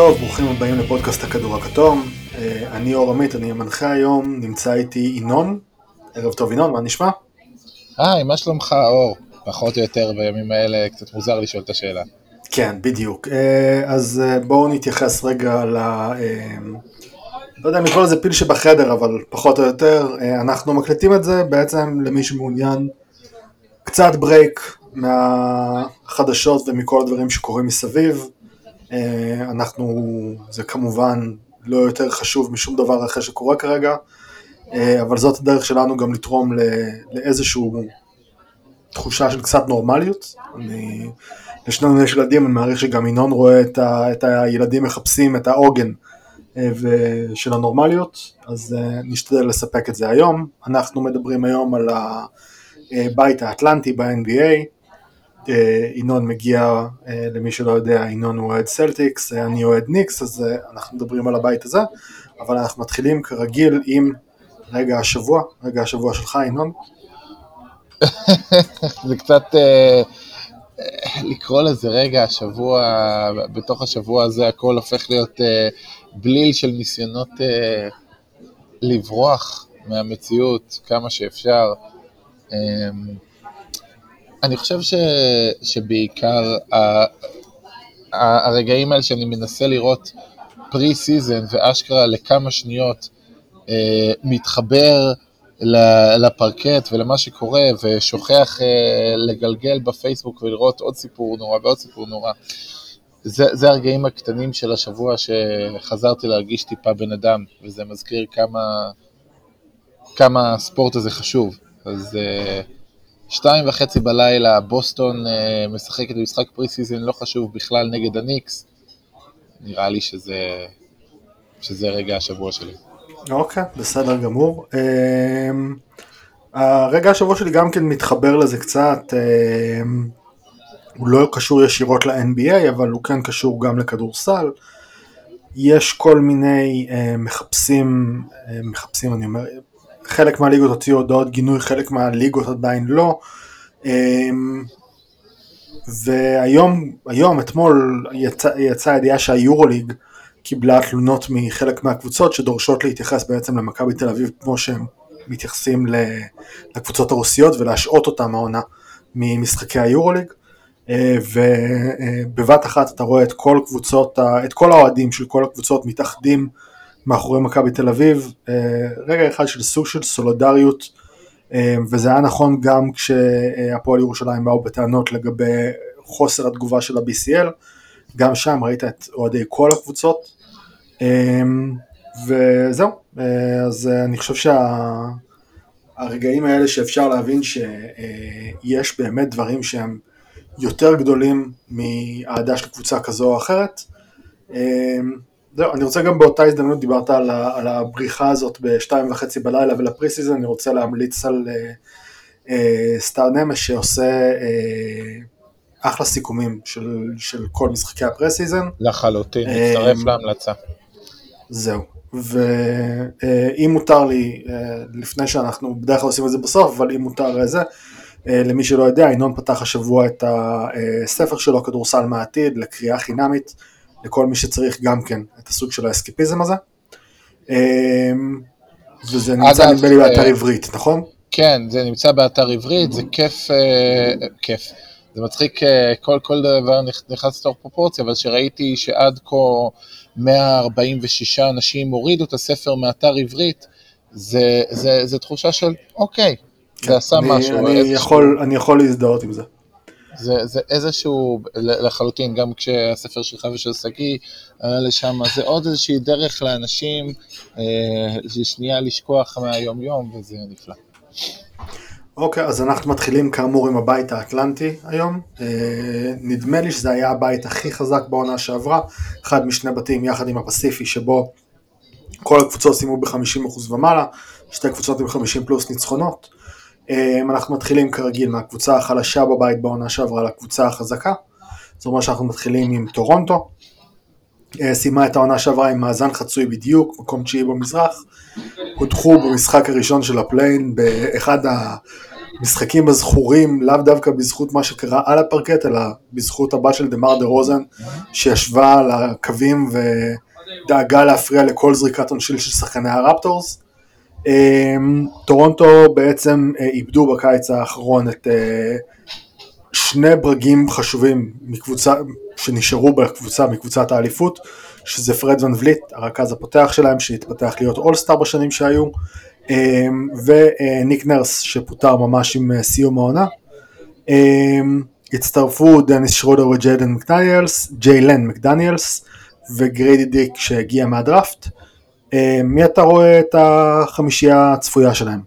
טוב, ברוכים הבאים לפודקאסט הכדור הכתום. אה, אני אור עמית, אני המנחה היום, נמצא איתי ינון. ערב טוב ינון, מה נשמע? היי, מה שלומך אור? פחות או יותר בימים האלה קצת מוזר לשאול את השאלה. כן, בדיוק. אה, אז אה, בואו נתייחס רגע ל... לא יודע אם לקרוא לזה פיל שבחדר, אבל פחות או יותר. אנחנו מקליטים את זה בעצם למי שמעוניין קצת ברייק מהחדשות ומכל הדברים שקורים מסביב. אה, אנחנו, זה כמובן לא יותר חשוב משום דבר אחר שקורה כרגע, אה, אבל זאת הדרך שלנו גם לתרום לאיזושהי תחושה של קצת נורמליות. אני, לשנינו יש ילדים, אני מעריך שגם ינון רואה את, ה, את הילדים מחפשים את העוגן אה, של הנורמליות, אז נשתדל לספק את זה היום. אנחנו מדברים היום על הבית האטלנטי ב-NBA, ינון מגיע, אה, למי שלא יודע, ינון הוא אוהד סלטיקס, אה, אני אוהד ניקס, אז אנחנו מדברים על הבית הזה, אבל אנחנו מתחילים כרגיל עם רגע השבוע, רגע השבוע שלך ינון. זה קצת אה, לקרוא לזה רגע השבוע, בתוך השבוע הזה הכל הופך להיות אה, בליל של ניסיונות אה, לברוח מהמציאות כמה שאפשר. אה, אני חושב ש, שבעיקר ה, הרגעים האלה שאני מנסה לראות preseason ואשכרה לכמה שניות אה, מתחבר לפרקט ולמה שקורה ושוכח אה, לגלגל בפייסבוק ולראות עוד סיפור נורא ועוד סיפור נורא. זה, זה הרגעים הקטנים של השבוע שחזרתי להרגיש טיפה בן אדם, וזה מזכיר כמה, כמה הספורט הזה חשוב. אז אה, שתיים וחצי בלילה, בוסטון אה, משחקת במשחק preseason לא חשוב בכלל נגד הניקס. נראה לי שזה, שזה רגע השבוע שלי. אוקיי, בסדר גמור. אה, הרגע השבוע שלי גם כן מתחבר לזה קצת. אה, הוא לא קשור ישירות ל-NBA, אבל הוא כן קשור גם לכדורסל. יש כל מיני אה, מחפשים, אה, מחפשים אני אומר, חלק מהליגות הוציאו הודעות גינוי, חלק מהליגות עדיין לא. אמ, והיום, היום, אתמול, יצא, יצא ידיעה שהיורוליג קיבלה תלונות מחלק מהקבוצות שדורשות להתייחס בעצם למכבי תל אביב כמו שהם מתייחסים לקבוצות הרוסיות ולהשעות אותם העונה ממשחקי היורוליג. אה, ובבת אחת אתה רואה את כל קבוצות, את כל האוהדים של כל הקבוצות מתאחדים מאחורי מכבי תל אביב, אה, רגע אחד של סוג של סולידריות, אה, וזה היה נכון גם כשהפועל ירושלים באו בטענות לגבי חוסר התגובה של ה-BCL, גם שם ראית את אוהדי כל הקבוצות, אה, וזהו, אז אני חושב שהרגעים שה... האלה שאפשר להבין שיש באמת דברים שהם יותר גדולים מאהדה של קבוצה כזו או אחרת, זהו, אני רוצה גם באותה הזדמנות, דיברת על, ה, על הבריחה הזאת בשתיים וחצי בלילה ול preseason, אני רוצה להמליץ על אה, אה, סטאר נמש שעושה אה, אחלה סיכומים של, של כל משחקי ה preseason. לחלוטין, מצטרף אה, להמלצה. זהו, ואם אה, מותר לי, אה, לפני שאנחנו בדרך כלל עושים את זה בסוף, אבל אם מותר זה, אה, למי שלא יודע, ינון פתח השבוע את הספר שלו, כדורסל מהעתיד, לקריאה חינמית. לכל מי שצריך גם כן את הסוג של האסקיפיזם הזה. אמ, וזה נמצא נדמה לי באתר אה, עברית, נכון? כן, זה נמצא באתר עברית, זה כיף, אה, כיף. זה מצחיק, אה, כל, כל דבר נכנס לתוך פרופורציה, אבל שראיתי שעד כה 146 אנשים הורידו את הספר מאתר עברית, זה, זה, זה תחושה של אוקיי, כן, זה עשה אני, משהו. אני יכול, אני יכול להזדהות עם זה. זה, זה איזשהו, לחלוטין, גם כשהספר שלך ושל שגיא עלה לשם, זה עוד איזושהי דרך לאנשים אה, שנייה לשכוח מהיום יום, וזה נפלא. אוקיי, okay, אז אנחנו מתחילים כאמור עם הבית האטלנטי היום. אה, נדמה לי שזה היה הבית הכי חזק בעונה שעברה, אחד משני בתים יחד עם הפסיפי, שבו כל הקבוצות סיימו ב-50% ומעלה, שתי קבוצות עם 50 פלוס ניצחונות. אמ, אנחנו מתחילים כרגיל מהקבוצה החלשה בבית בעונה שעברה לקבוצה החזקה. זאת אומרת שאנחנו מתחילים עם טורונטו. אה, סיימה את העונה שעברה עם מאזן חצוי בדיוק, מקום תשיעי במזרח. הודחו במשחק הראשון של ה play-in באחד המשחקים הזכורים לאו דווקא בזכות מה שקרה על הפרקט, אלא בזכות הבת של דמאר דרוזן, שישבה על הקווים ודאגה להפריע לכל זריקת עונשין של שחקני הרפטורס. טורונטו בעצם איבדו בקיץ האחרון את שני ברגים חשובים מקבוצה, שנשארו בקבוצה מקבוצת האליפות, שזה פרד ואן וליט, הרכז הפותח שלהם, שהתפתח להיות all-star בשנים שהיו, אמ, וניק נרס שפוטר ממש עם אה, סיום העונה. אמ, הצטרפו דניס שרודר וג'יידן מקדניאלס, ג'יילן מקדניאלס וגריידי דיק שהגיע מהדראפט. אמ, מי אתה רואה את החמישייה הצפויה שלהם?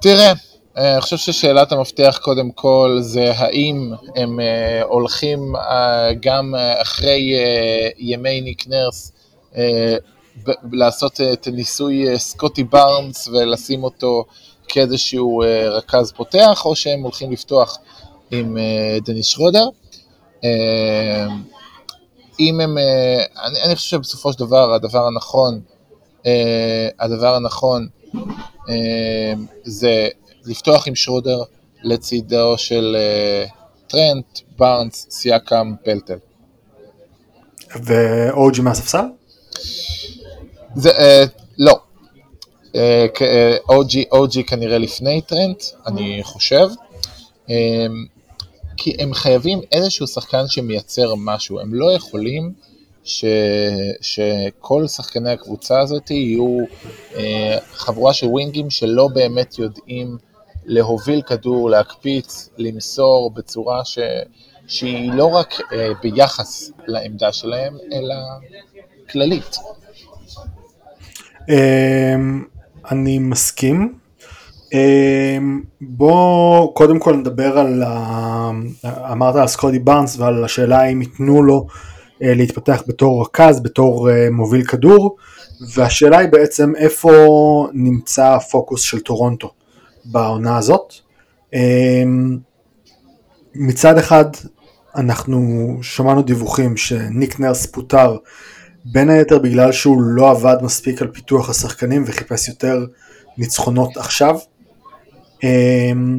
תראה, אה, אני חושב ששאלת המפתח קודם כל זה האם הם אה, הולכים גם אחרי ימי ניק נרס לעשות את ניסוי סקוטי בארנס ולשים אותו כאיזשהו רכז פותח, או שהם הולכים לפתוח עם דניס שרודר. אם הם, אני, אני חושב שבסופו של דבר הדבר הנכון, הדבר הנכון זה לפתוח עם שרודר לצידו של טרנט, בארנס, סיאקאם, פלטל. ואוג'י מהספסל? זה, אה, לא. אה, אה, אוג'י כנראה לפני טרנט, אני חושב. אה, כי הם חייבים איזשהו שחקן שמייצר משהו, הם לא יכולים ש, שכל שחקני הקבוצה הזאת יהיו אה, חבורה של ווינגים שלא באמת יודעים להוביל כדור, להקפיץ, למסור בצורה ש, שהיא לא רק אה, ביחס לעמדה שלהם, אלא כללית. אמ, אני מסכים. אמ, בוא קודם כל נדבר על. אמרת על סקודי בארנס ועל השאלה האם ייתנו לו אה, להתפתח בתור רכז, בתור אה, מוביל כדור, והשאלה היא בעצם איפה נמצא הפוקוס של טורונטו בעונה הזאת. אמ, מצד אחד אנחנו שמענו דיווחים שניק נרס פוטר בין היתר בגלל שהוא לא עבד מספיק על פיתוח השחקנים וחיפש יותר ניצחונות עכשיו. אמ,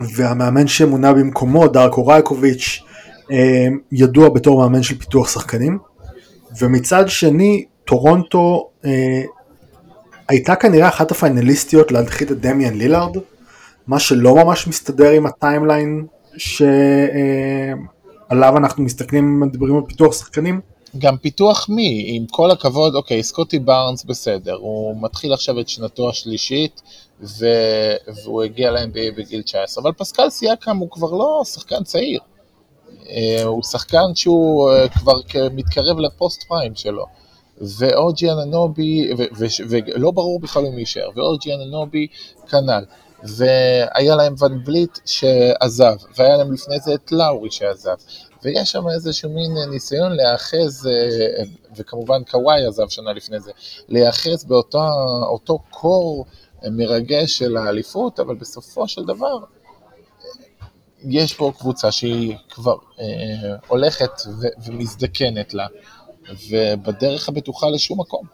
והמאמן שמונה במקומו, דארקו רייקוביץ', אמ, ידוע בתור מאמן של פיתוח שחקנים. ומצד שני, טורונטו אה, הייתה כנראה אחת הפיינליסטיות להנחית את דמיאן לילארד, מה שלא ממש מסתדר עם ה timeline שעליו אה, אנחנו מסתכלים, מדברים על פיתוח שחקנים. גם פיתוח מי, עם כל הכבוד, אוקיי, סקוטי בארנס בסדר, הוא מתחיל עכשיו את שנתו השלישית, ו... והוא הגיע ל-NBA בגיל 19, אבל פסקל סייקם הוא כבר לא שחקן צעיר, אה, הוא שחקן שהוא אה, כבר מתקרב לפוסט פריים שלו. ואוג'י אננובי, ולא ברור בכלל אם יישאר, ואוג'י אננובי כנ"ל. והיה להם ון בליט שעזב, והיה להם לפני זה את לאורי שעזב, ויש שם איזשהו מין ניסיון להיאחז, אה, וכמובן קוואי עזב שנה לפני זה, להיאחז באותו קור מרגש של האליפות, אבל בסופו של דבר יש פה קבוצה שהיא כבר אה, הולכת ו- ומזדקנת לה, ובדרך הבטוחה לשום מקום.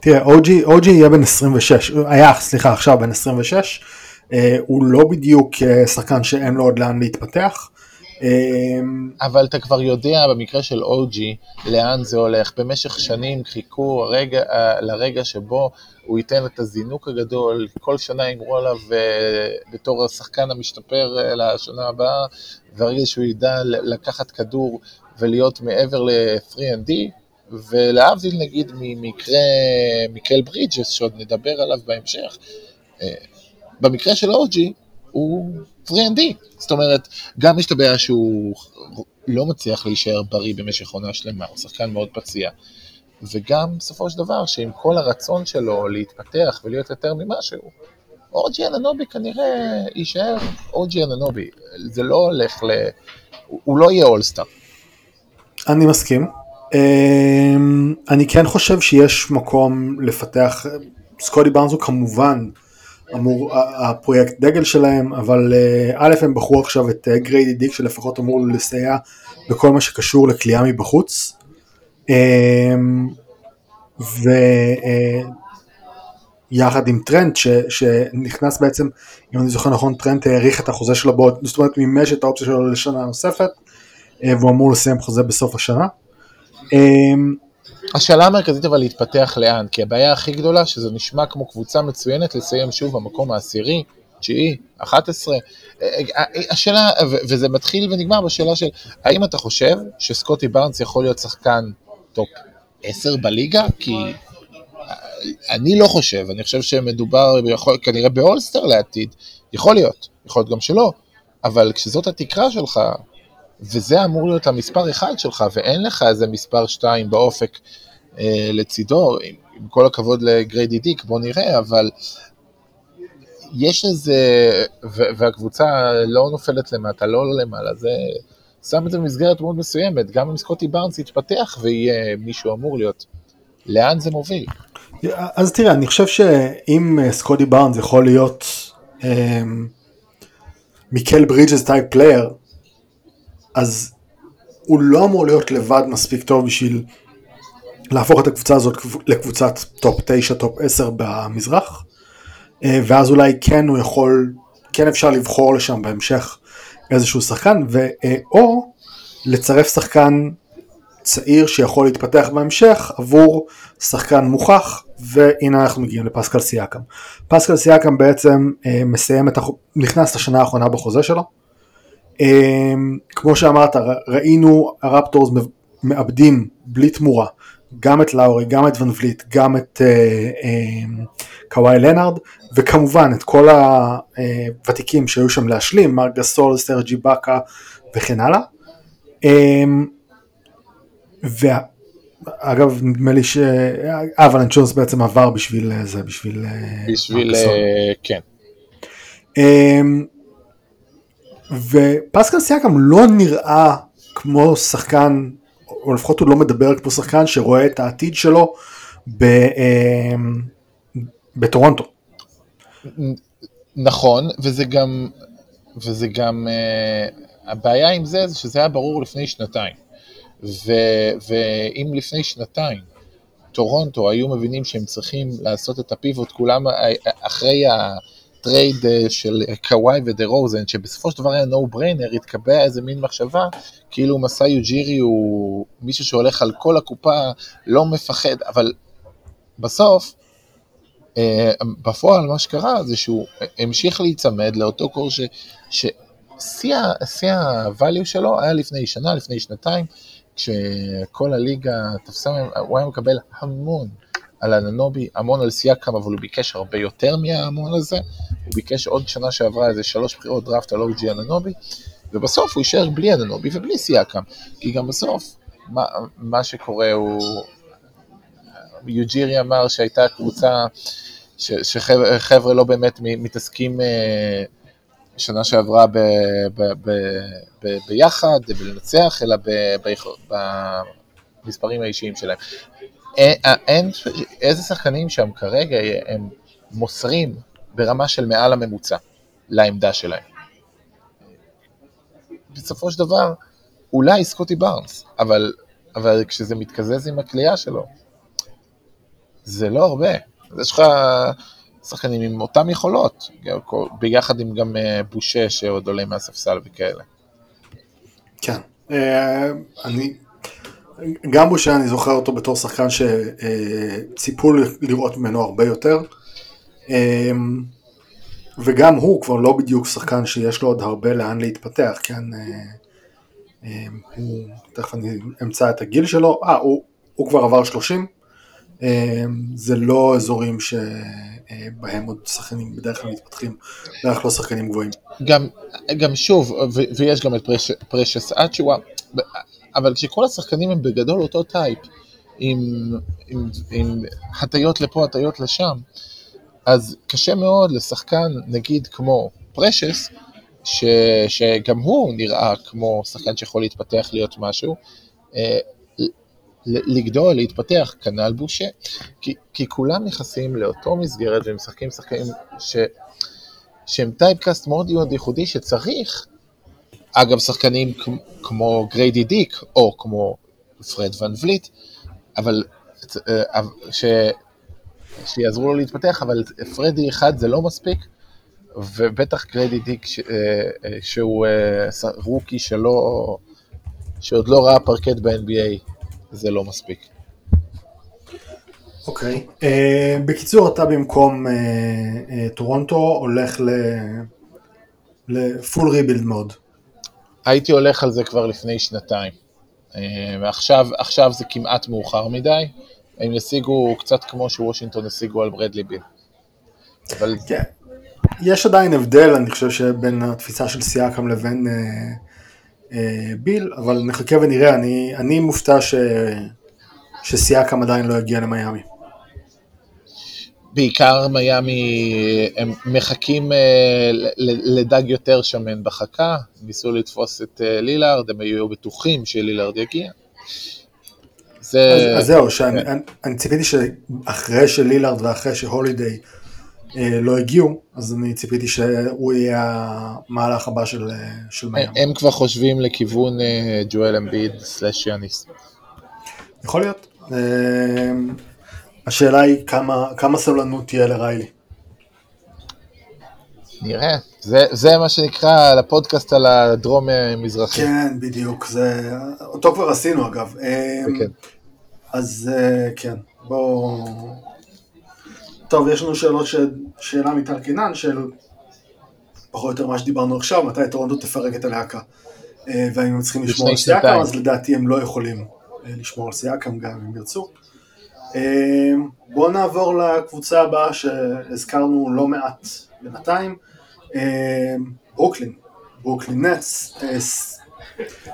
תראה, אוג'י, אוג'י יהיה בן 26, היה, סליחה, עכשיו בן 26, אה, הוא לא בדיוק אה, שחקן שאין לו עוד לאן להתפתח. אמ, אבל אתה כבר יודע במקרה של אוג'י לאן זה הולך. במשך שנים חיכו הרגע, אה, לרגע שבו הוא ייתן את הזינוק הגדול, כל שנה ימרו עליו uh, בתור השחקן המשתפר uh, לשנה הבאה, והרגע שהוא ידע לקחת כדור ולהיות מעבר ל-3&D, ולהבדיל נגיד ממקרה מיקל ברידג'ס, שעוד נדבר עליו בהמשך, במקרה של אוג'י, הוא 3&D. זאת אומרת, גם יש את הבעיה שהוא לא מצליח להישאר בריא במשך עונה שלמה, הוא שחקן מאוד פציע. וגם בסופו של דבר, שעם כל הרצון שלו להתפתח ולהיות יותר ממשהו, אורג'י אננובי כנראה יישאר אורג'י אננובי. זה לא הולך ל... הוא לא יהיה אולסטאר. אני מסכים. אמ, אני כן חושב שיש מקום לפתח, סקודי בארנס הוא כמובן אמור, הפרויקט דגל שלהם, אבל אה, א' הם בחרו עכשיו את אה, גריידי דיק שלפחות אמור לסייע בכל מה שקשור לכליאה מבחוץ. אמ, יחד עם טרנט ש, שנכנס בעצם, אם אני זוכר נכון, טרנט האריך את החוזה שלו בעוד, זאת אומרת מימש את האופציה שלו לשנה נוספת, אה, והוא אמור לסיים חוזה בסוף השנה. השאלה המרכזית אבל להתפתח לאן, כי הבעיה הכי גדולה שזה נשמע כמו קבוצה מצוינת לסיים שוב במקום העשירי, תשיעי, 11. השאלה, וזה מתחיל ונגמר בשאלה של האם אתה חושב שסקוטי בארנס יכול להיות שחקן top 10 בליגה? כי אני לא חושב, אני חושב שמדובר ביכול, כנראה באולסטאר לעתיד, יכול להיות, יכול להיות גם שלא, אבל כשזאת התקרה שלך, וזה אמור להיות המספר אחד שלך, ואין לך איזה מספר שתיים באופק אה, לצידו, עם, עם כל הכבוד לגריידי דיק, בוא נראה, אבל יש איזה, והקבוצה לא נופלת למטה, לא עולה למעלה, זה שם את זה במסגרת מאוד מסוימת, גם אם סקוטי בארנס יתפתח ויהיה מישהו אמור להיות. לאן זה מוביל? אז תראה, אני חושב שאם אה, סקוטי בארנס יכול להיות אה, מיקל ברידג'ס type player, אז הוא לא אמור להיות לבד מספיק טוב בשביל להפוך את הקבוצה הזאת לקבוצת top 9, top 10 במזרח, אה, ואז אולי כן הוא יכול, כן אפשר לבחור לשם בהמשך איזשהו שחקן, ו, אה, לצרף שחקן צעיר שיכול להתפתח בהמשך עבור שחקן מוכח, והנה אנחנו מגיעים לפסקל סיאקם. פסקל סיאקם בעצם אה, מסיים את, הח... נכנס לשנה האחרונה בחוזה שלו. אה, כמו שאמרת, ראינו הרפטורס מאבדים בלי תמורה גם את לאורי, גם את ון וליט, גם את אה, אה, קוואי לנארד, וכמובן את כל הוותיקים שהיו שם להשלים, מרק גסול, סרג'י באקה וכן הלאה. אה, ואגב, נדמה לי שאבלן צ'ונס בעצם עבר בשביל זה, בשביל... בשביל, כן. ופסקל סייקם לא נראה כמו שחקן או לפחות הוא לא מדבר כמו שחקן שרואה את העתיד שלו ב, אה, בטורונטו. נכון, וזה גם, וזה גם, uh, הבעיה עם זה, זה שזה היה ברור לפני שנתיים. ו, ואם לפני שנתיים טורונטו היו מבינים שהם צריכים לעשות את הפיבוט, כולם אה, אחרי ה... ה trade אה, של קוואי ודרוזן, שבסופו של דבר היה no brainer, התקבע איזה מין מחשבה, כאילו מסאי יוג'ירי הוא מישהו שהולך על כל הקופה, לא מפחד, אבל בסוף, אה, בפועל מה שקרה זה שהוא המשיך להיצמד לאותו core ששיא ה-value שלו היה לפני שנה, לפני שנתיים, כשכל הליגה תפסה, הוא היה מקבל המון. על אננובי, המון על סייקם, אבל הוא ביקש הרבה יותר מההמון הזה, הוא ביקש עוד שנה שעברה איזה שלוש בחירות דראפט על אוג'י אננובי, ובסוף הוא יישאר בלי אננובי ובלי סייקם, כי גם בסוף, מה, מה שקורה הוא, יוג'ירי אמר שהייתה קבוצה, שחבר'ה לא באמת מתעסקים אה, שנה שעברה ב, ב, ב, ב, ביחד, בלנצח, אלא במספרים האישיים שלהם. אין, אין, איזה שחקנים שם כרגע הם מוסרים ברמה של מעל הממוצע לעמדה שלהם. בסופו של דבר, אולי סקוטי בארנס, אבל, אבל כשזה מתקזז עם הכלייה שלו, זה לא הרבה. אז יש לך שחקנים עם אותן יכולות, ביחד עם גם אה, בושה שעוד עולה מהספסל וכאלה. כן, אה, אני גם בושה אני זוכר אותו בתור שחקן שציפו לראות ממנו הרבה יותר. אמ, וגם הוא כבר לא בדיוק שחקן שיש לו עוד הרבה לאן להתפתח, כן? אה, אמ, הוא, תכף אני אמצא את הגיל שלו, אה, הוא, הוא כבר עבר 30, אמ, זה לא אזורים שבהם עוד שחקנים בדרך כלל מתפתחים, בדרך כלל לא שחקנים גבוהים. גם, גם שוב, ויש גם את פרשס אצ'ואה, אבל כשכל השחקנים הם בגדול אותו type, עם, עם, עם הטיות לפה, הטיות לשם, אז קשה מאוד לשחקן, נגיד כמו פרשס, ש, שגם הוא נראה כמו שחקן שיכול להתפתח להיות משהו, אה, לגדול, להתפתח, כנ"ל בושה, כי, כי כולם נכנסים לאותו מסגרת ומשחקים שחקנים ש, שהם typecast מאוד מאוד ייחודי שצריך אגב, שחקנים כמו גריידי דיק, או כמו פרד ואן וליט, אבל אה, ש... שיעזרו לו להתפתח, אבל פרדי אחד זה לא מספיק, ובטח גריידי דיק ש, שהוא רוקי שלא, שעוד לא ראה פרקט ב-NBA, זה לא מספיק. אוקיי. Okay. Uh, בקיצור, אתה במקום uh, uh, טורונטו הולך ל full rebuild mode. הייתי הולך על זה כבר לפני שנתיים. Uh, ועכשיו זה כמעט מאוחר מדי. הם ישיגו קצת כמו שוושינגטון השיגו על ברדלי ביל. אבל... כן. יש עדיין הבדל, אני חושב, שבין התפיסה של סיאקם לבין uh, uh, ביל, אבל נחכה ונראה. אני, אני מופתע ש... שסיאקם עדיין לא יגיע למיאמי. בעיקר מיאמי, הם מחכים אה, לדג יותר שמן בחכה, ניסו לתפוס את אה, לילארד, הם היו בטוחים שלילארד יגיע. זה... אז, אז זהו, שאני כן. אני ציפיתי שאחרי שלילארד ואחרי שהולידיי אה, לא הגיעו, אז אני ציפיתי שהוא יהיה המהלך הבא של, של מיאמי. הם כבר חושבים לכיוון ג'ואל אמביד סלאש יאניס. יכול להיות. השאלה היא כמה, כמה סבלנות תהיה לריילי. נראה, זה, זה מה שנקרא לפודקאסט על הדרום מזרחי. כן, בדיוק, זה, אותו כבר עשינו אגב. אמ, כן. אז אה, כן, בואו... טוב, יש לנו שאלות, ש... שאלה מטל קינן של פחות או יותר מה שדיברנו עכשיו, מתי טורונטו תפרק את הלהקה. אה, והאם הם צריכים לשמור על סייקם, אז לדעתי הם לא יכולים אה, לשמור על סייקם גם אם ירצו. אמ, בואו נעבור לקבוצה הבאה שהזכרנו לא מעט בינתיים, אמ, ברוקלין, ברוקלין נטס, אה,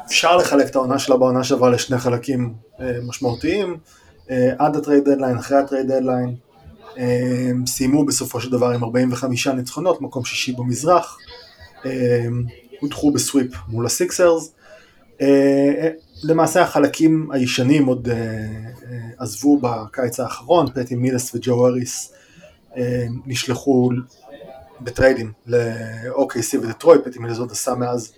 אפשר לחלק את העונה שלה בעונה שעברה לשני חלקים אה, משמעותיים, אה, עד ה trade deadline, אחרי ה trade deadline, אמ, סיימו בסופו של דבר עם 45 ניצחונות, מקום שישי במזרח, הודחו ב sweep מול הסיקסרס, למעשה החלקים הישנים עוד uh, uh, עזבו בקיץ האחרון, פטי מילס וג'ו האריס uh, נשלחו בטריידים ל-OKC ודטרויט, פטי מילס עוד עשה מאז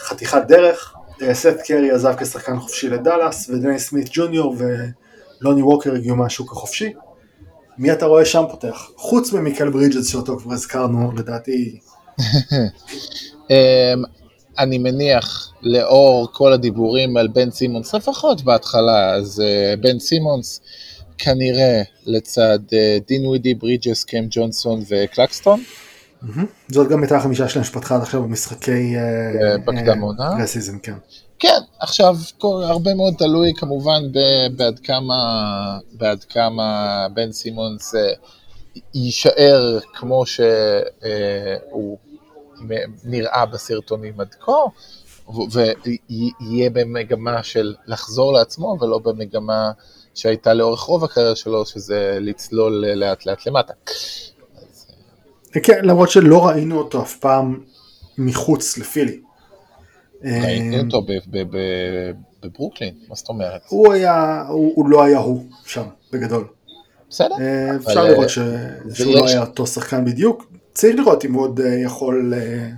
חתיכת דרך, סת' קרי עזב כשחקן חופשי לדאלאס, ודניס סמית ג'וניור ולוני ווקר הגיעו מהשוק החופשי. מי אתה רואה שם פותח? חוץ ממיקל ברידג'ס שאותו כבר הזכרנו, לדעתי. אני מניח, לאור כל הדיבורים על בן סימונס, לפחות בהתחלה, אז uh, בן סימונס כנראה לצד uh, דין ווידי, ברידג'ס, קם ג'ונסון וקלקסטון. Mm-hmm. זאת גם הייתה החמישה שלהם שפתחה עד עכשיו במשחקי בקדם עונה. רסיזם, כן. כן, עכשיו כל, הרבה מאוד תלוי כמובן בעד כמה, בעד כמה בן סימונס uh, יישאר כמו שהוא נראה בסרטונים עד כה, ויהיה במגמה של לחזור לעצמו, ולא במגמה שהייתה לאורך רוב הקריירה שלו, שזה לצלול לאט לאט למטה. כן, למרות שלא ראינו אותו אף פעם מחוץ לפילי. ראיתי אה, אותו בברוקלין, מה זאת אומרת? הוא היה, הוא לא היה הוא שם, בגדול. בסדר. אה, אפשר לראות אה, שהוא לא היה אותו שחקן בדיוק, צריך לראות אם הוא עוד אה, יכול, אה,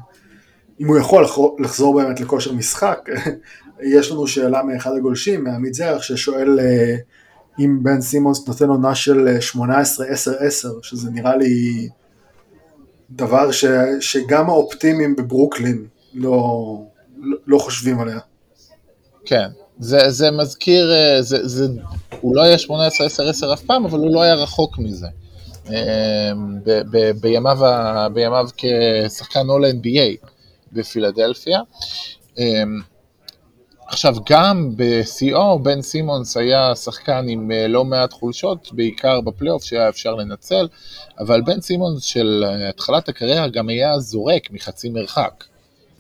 אם הוא יכול לחזור באמת לכושר משחק. יש לנו שאלה מאחד הגולשים, מעמית זרח, ששואל אה, אם בן סימונס נותן עונה של 18-10-10, שזה נראה לי דבר ש, שגם האופטימיים בברוקלין לא, לא, לא חושבים עליה. כן, זה, זה מזכיר, זה, זה, הוא לא היה 18-10-10 אף פעם, אבל הוא לא היה רחוק מזה. אמ, בימיו, בימיו כשחקן אול NBA בפילדלפיה. אמ, עכשיו גם בשיאו בן סימונס היה שחקן עם אה, לא מעט חולשות, בעיקר בפלייאוף שהיה אפשר לנצל, אבל בן סימונס של אה, התחלת הקריירה גם היה זורק מחצי מרחק.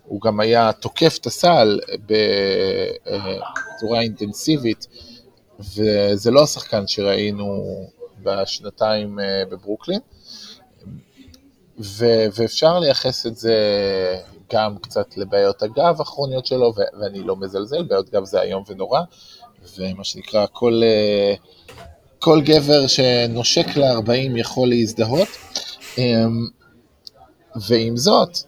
הוא גם היה תוקף את הסל בצורה אינטנסיבית, וזה לא השחקן שראינו בשנתיים אה, בברוקלין, ו- ואפשר לייחס את זה גם קצת לבעיות הגב האחרוניות שלו, ו- ואני לא מזלזל, בעיות גב זה איום ונורא, ומה שנקרא, כל, אה, כל גבר שנושק ל-40 יכול להזדהות, אמ, ועם זאת,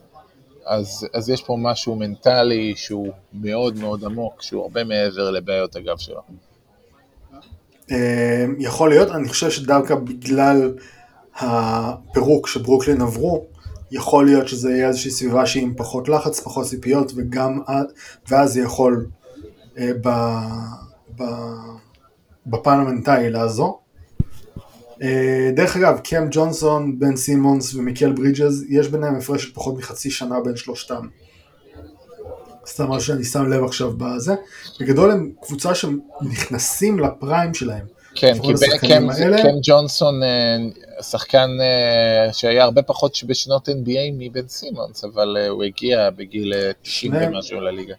אז, אז יש פה משהו מנטלי שהוא מאוד מאוד עמוק, שהוא הרבה מעבר לבעיות הגב שלו. יכול להיות, אני חושב שדווקא בגלל הפירוק שברוקלין עברו, יכול להיות שזה יהיה איזושהי סביבה שהיא עם פחות לחץ, פחות ציפיות, וגם, ואז זה יכול אה, ב, ב, בפן המנטלי לעזור. אה, דרך אגב, קם ג'ונסון, בן סימונס ומיקל ברידג'ז, יש ביניהם הפרש של פחות מחצי שנה בין שלושתם. סתם מה שאני שם לב עכשיו בזה. בגדול הם קבוצה שנכנסים לפריים שלהם. כן, כי קם, קם ג'ונסון אה, שחקן אה, שהיה הרבה פחות בשנות NBA מבן סימונס, אבל הוא הגיע בגיל 90 ומשהו לליגה.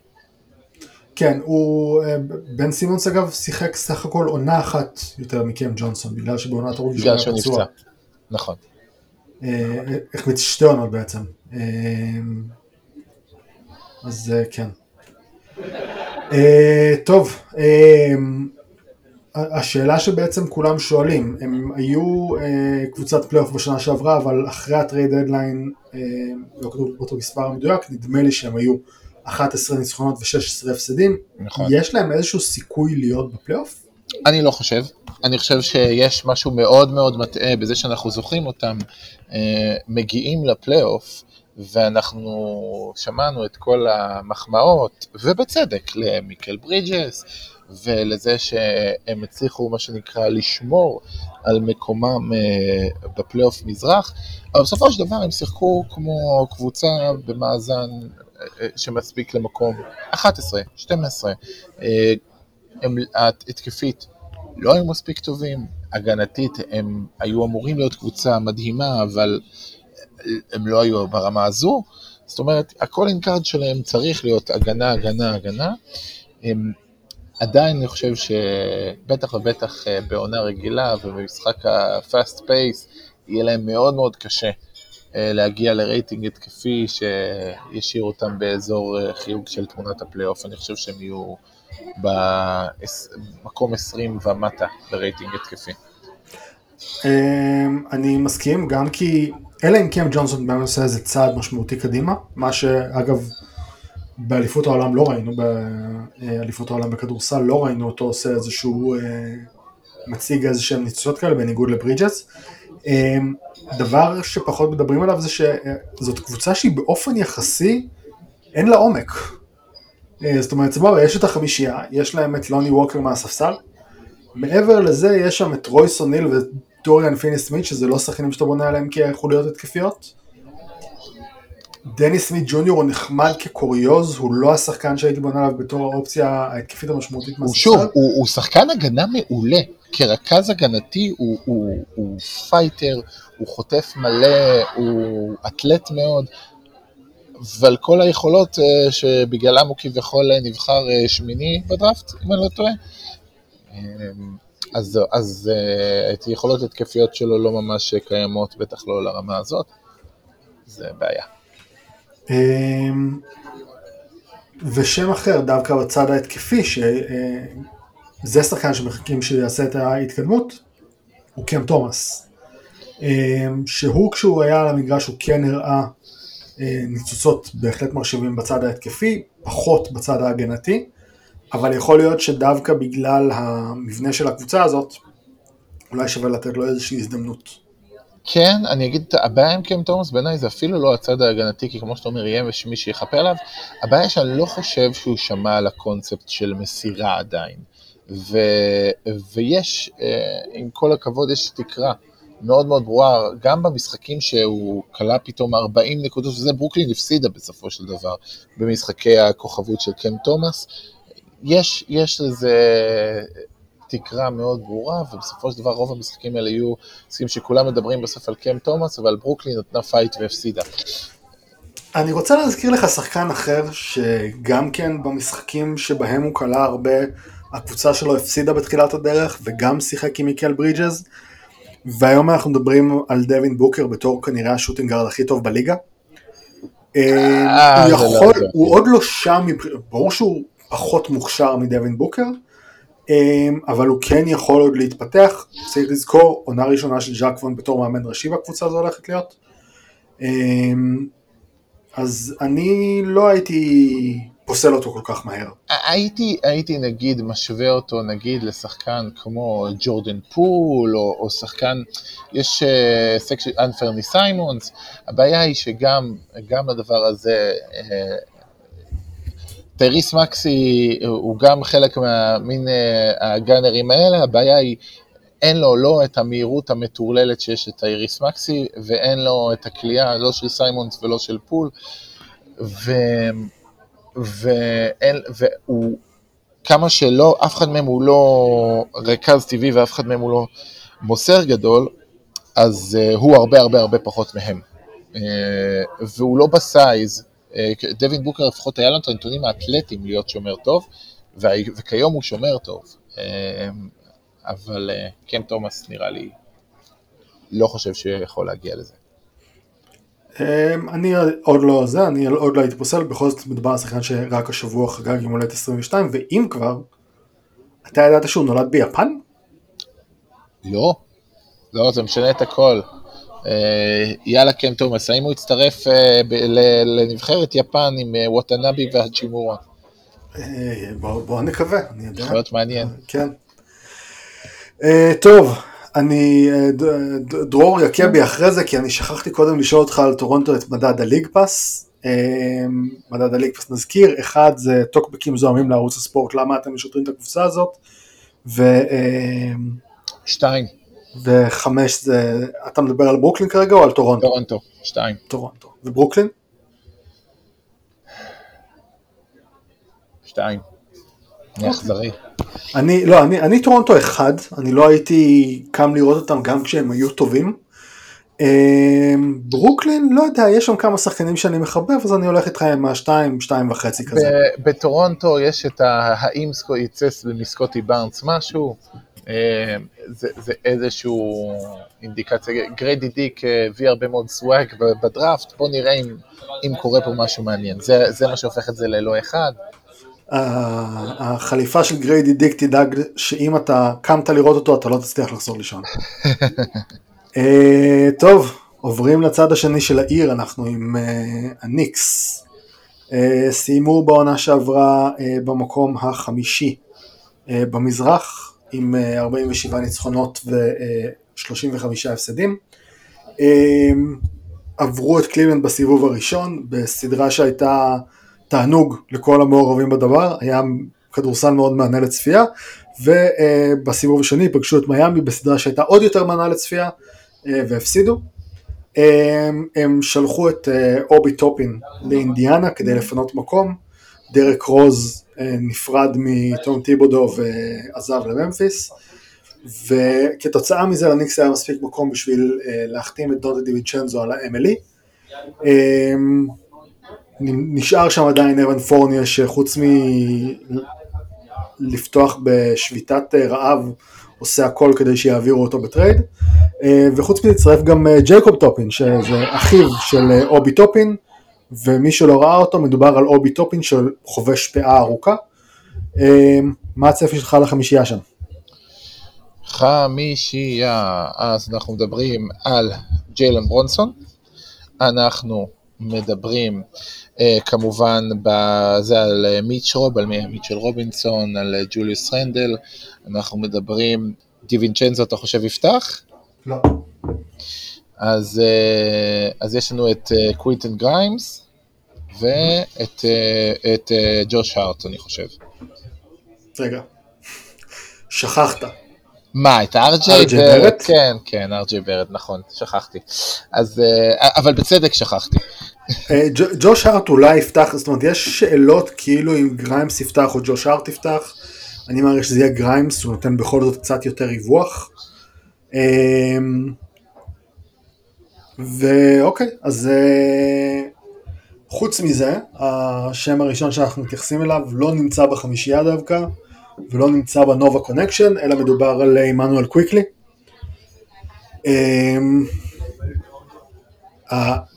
כן, הוא, אה, בן סימונס אגב שיחק סך הכל עונה אחת יותר מקם ג'ונסון, בגלל שבעונת בגלל שהוא נפצע, נכון. החמיץ אה, שתי עונות בעצם. אה, אז כן. טוב, השאלה שבעצם כולם שואלים, הם היו קבוצת פלייאוף בשנה שעברה, אבל אחרי ה trade deadline, לא כתוב באותו מספר המדויק, נדמה לי שהם היו 11 ניצחונות ו-16 הפסדים, נכון. יש להם איזשהו סיכוי להיות בפלייאוף? אני לא חושב. אני חושב שיש משהו מאוד מאוד מטעה בזה שאנחנו זוכרים אותם אה, מגיעים לפלייאוף, ואנחנו שמענו את כל המחמאות, ובצדק, למיקל ברידג'ס, ולזה שהם הצליחו, מה שנקרא, לשמור על מקומם אה, בפלייאוף מזרח, אבל בסופו של דבר הם שיחקו כמו קבוצה במאזן שמספיק למקום 11, 12. אה, הם התקפית לא היו מספיק טובים, הגנתית הם היו אמורים להיות קבוצה מדהימה, אבל הם לא היו ברמה הזו. זאת אומרת, ה calling card שלהם צריך להיות הגנה, הגנה, הגנה. הם, עדיין אני חושב שבטח ובטח אה, בעונה רגילה ובמשחק ה-fast pace יהיה להם מאוד מאוד קשה אה, להגיע לרייטינג התקפי שישאיר אותם באזור אה, חיוג של תמונת הפלייאוף. אני חושב שהם יהיו במקום 20 ומטה ברייטינג התקפי. אני מסכים גם כי אלא אם כן ג'ונסון באמת עושה איזה צעד משמעותי קדימה, מה שאגב באליפות העולם לא ראינו, באליפות העולם בכדורסל לא ראינו אותו עושה איזשהו, אה, מציג איזה שהם ניצוצות כאלה בניגוד לברידג'ס. אמ, דבר שפחות מדברים עליו זה שזאת קבוצה שהיא באופן יחסי, אין לה עומק. אה, זאת אומרת, סבבה, יש את החמישייה, יש להם את לוני ווקר מהספסל, מעבר לזה יש שם את רויס אוניל ודוריאן פיני סמית, שזה לא שחקנים שאתה בונה עליהם כחוליות התקפיות. דניס סמית ג'וניור הוא נחמד כקוריוז, הוא לא השחקן שהייתי בונה עליו בתור האופציה ההתקפית המשמעותית מהספסל. שוב, הוא, הוא שחקן הגנה מעולה. כרכז הגנתי הוא, הוא, הוא fighter, הוא חוטף מלא, הוא אתלט מאוד, ועל כל היכולות uh, שבגללם הוא כביכול נבחר uh, שמיני בדראפט, אם אני לא טועה. אז, אז uh, את היכולות התקפיות שלו לא ממש קיימות, בטח לא לרמה הזאת, זה בעיה. Um, ושם אחר, דווקא בצד ההתקפי, ש... זה שחקן שמחכים שיעשה את ההתקדמות, הוא קם תומאס. אמ, שהוא כשהוא היה על המגרש הוא כן הראה אה, ניצוצות בהחלט מרשימים בצד ההתקפי, פחות בצד ההגנתי, אבל יכול להיות שדווקא בגלל המבנה של הקבוצה הזאת, אולי שווה לתת לו איזושהי הזדמנות. כן, אני אגיד, הבעיה עם קם תומאס בעיניי זה אפילו לא הצד ההגנתי, כי כמו שאתה אומר, יהיה מי שיכפה עליו, הבעיה שאני לא חושב שהוא שמע על הקונספט של מסירה עדיין. ו, ויש, אה, עם כל הכבוד, יש תקרה מאוד מאוד ברורה, גם במשחקים שהוא קלע פתאום 40 נקודות, וזה ברוקלין הפסידה בסופו של דבר במשחקי הכוכבות של קם תומאס, יש, יש לזה תקרה מאוד ברורה, ובסופו של דבר רוב המשחקים האלה יהיו משחקים שכולם מדברים בסוף על קם תומאס, אבל ברוקלין נתנה fight והפסידה. אני רוצה להזכיר לך שחקן אחר, שגם כן במשחקים שבהם הוא קלע הרבה, הקבוצה שלו הפסידה בתחילת הדרך וגם שיחק עם מיקל ברידג'ז והיום אנחנו מדברים על דווין בוקר בתור כנראה השוטינגארד הכי טוב בליגה. אה, הוא לא יכול, הוא עוד לא שם, ברור שהוא פחות מוכשר מדווין בוקר, אבל הוא כן יכול עוד להתפתח, צריך לזכור, עונה ראשונה של ז'אק וון בתור מאמן ראשי בקבוצה הזו הולכת להיות. אז אני לא הייתי פוסל אותו כל כך מהר. הייתי, הייתי נגיד משווה אותו נגיד לשחקן כמו ג'ורדן פול, או, או שחקן, יש uh, סקשן אנפרני סיימונס, הבעיה היא שגם גם לדבר הזה, uh, טייריס מקסי הוא גם חלק מהמין uh, הגאנרים האלה, הבעיה היא אין לו לא את המהירות המטורללת שיש לטייריס מקסי, ואין לו את הקליעה לא של סיימונס ולא של פול, ו... ואין, והוא, כמה שלא, אף אחד מהם הוא לא רכז טבעי ואף אחד מהם הוא לא מוסר גדול, אז uh, הוא הרבה הרבה הרבה פחות מהם. Uh, והוא לא בסייז, דווין בוקר לפחות היה לנו את הנתונים האתלטיים להיות שומר טוב, וכיום הוא שומר טוב. Uh, אבל קם תומאס נראה לי לא חושב שיכול להגיע לזה. אמ, אני עוד לא זה, אני עוד לא הייתי פוסל, בכל זאת מדובר על שחקן שרק השבוע חגג יום הולדת 22, ואם כבר, אתה ידעת שהוא נולד ביפן? לא, לא, זה משנה את הכל. אה, יאללה קם תומאס, האם הוא יצטרף אה, לנבחרת יפן עם אה, וואטנאבי והצ'ימורה? בוא נקווה, אני יודע. יכול להיות מעניין. כן. טוב, אני, דרור יכה בי אחרי זה, כי אני שכחתי קודם לשאול אותך על טורונטו את מדד ה League Pass. מדד ה League Pass נזכיר, אחד זה טוקבקים זועמים לערוץ הספורט, למה אתם משדרים את הקבוצה הזאת, ו... שתיים. וחמש זה, אתה מדבר על ברוקלין כרגע או על טורונטו? טורונטו, שתיים. טורונטו. וברוקלין? שתיים. אני אכזרי. אני, לא, אני, אני טורונטו אחד, אני לא הייתי קם לראות אותם גם כשהם היו טובים. אמ, ברוקלין, לא יודע, יש שם כמה שחקנים שאני מחבב, אז אני הולך איתך עם השתיים, שתיים וחצי כזה. בטורונטו יש את האם יצא למסקוטי בארנס משהו, זה, זה איזשהו אינדיקציה, גריידי דיק הביא הרבה מאוד swag בדראפט, בוא נראה אם, אם קורה פה משהו מעניין, זה, זה מה שהופך את זה ללא אחד. החליפה של גריידי דיק תדאג שאם אתה קמת לראות אותו אתה לא תצליח לחזור לישון. אה, טוב, עוברים לצד השני של העיר, אנחנו עם אה, הניקס. אה, סיימו בעונה שעברה במקום החמישי במזרח עם 47 ניצחונות ו-35 הפסדים. עברו את קליבלנד בסיבוב הראשון בסדרה שהייתה תענוג לכל המעורבים בדבר, היה כדורסל מאוד מהנה לצפייה, ובסיבוב השני פגשו את מיאמי בסדרה שהייתה עוד יותר מהנה לצפייה, אה, והפסידו. הם שלחו את אה, אובי טופין לאינדיאנה כדי לפנות מקום, דרק רוז אה, נפרד מטום טיבודו ועזב לממפיס, וכתוצאה מזה לניקס היה מספיק מקום בשביל להחתים את דונטה דיווינצ'נזו על ה-MLE. נשאר שם עדיין אוון פורנייה שחוץ מלפתוח בשביתת אה, רעב עושה הכל כדי שיעבירו אותו ב trade אה, וחוץ מזה הצטרף גם אה, ג'ייקוב טופין שזה אחיו של אובי טופין ומי שלא ראה אותו מדובר על אובי טופין שחובש פאה ארוכה מה הצפי שלך לחמישייה שם? חמישייה, אז אנחנו מדברים על ג'יילן ברונסון, אנחנו מדברים אה, כמובן בזה על אה, מיץ' רוב, על מיטשל רובינסון, על אה, ג'וליוס רנדל, אנחנו מדברים, דיווינצ'נזו אתה חושב יפתח? לא. אז, אז יש לנו את קוונטין גריימס ואת את ג'וש הארט אני חושב. רגע, שכחת. מה, את ארג'יי ברט? כן, כן, ארג'יי ברט, נכון, שכחתי. אז, אבל בצדק שכחתי. אה, ג'וש הארט אולי יפתח, זאת אומרת יש שאלות כאילו אם גריימס יפתח או ג'וש הארט יפתח, אני מעריך שזה יהיה גריימס, הוא נותן בכל זאת קצת יותר ריווח. ואוקיי, אז אה, חוץ מזה, השם הראשון שאנחנו מתייחסים אליו לא נמצא בחמישייה דווקא, ולא נמצא בנובה connection, אלא מדובר על עמנואל קוויקלי. אמ,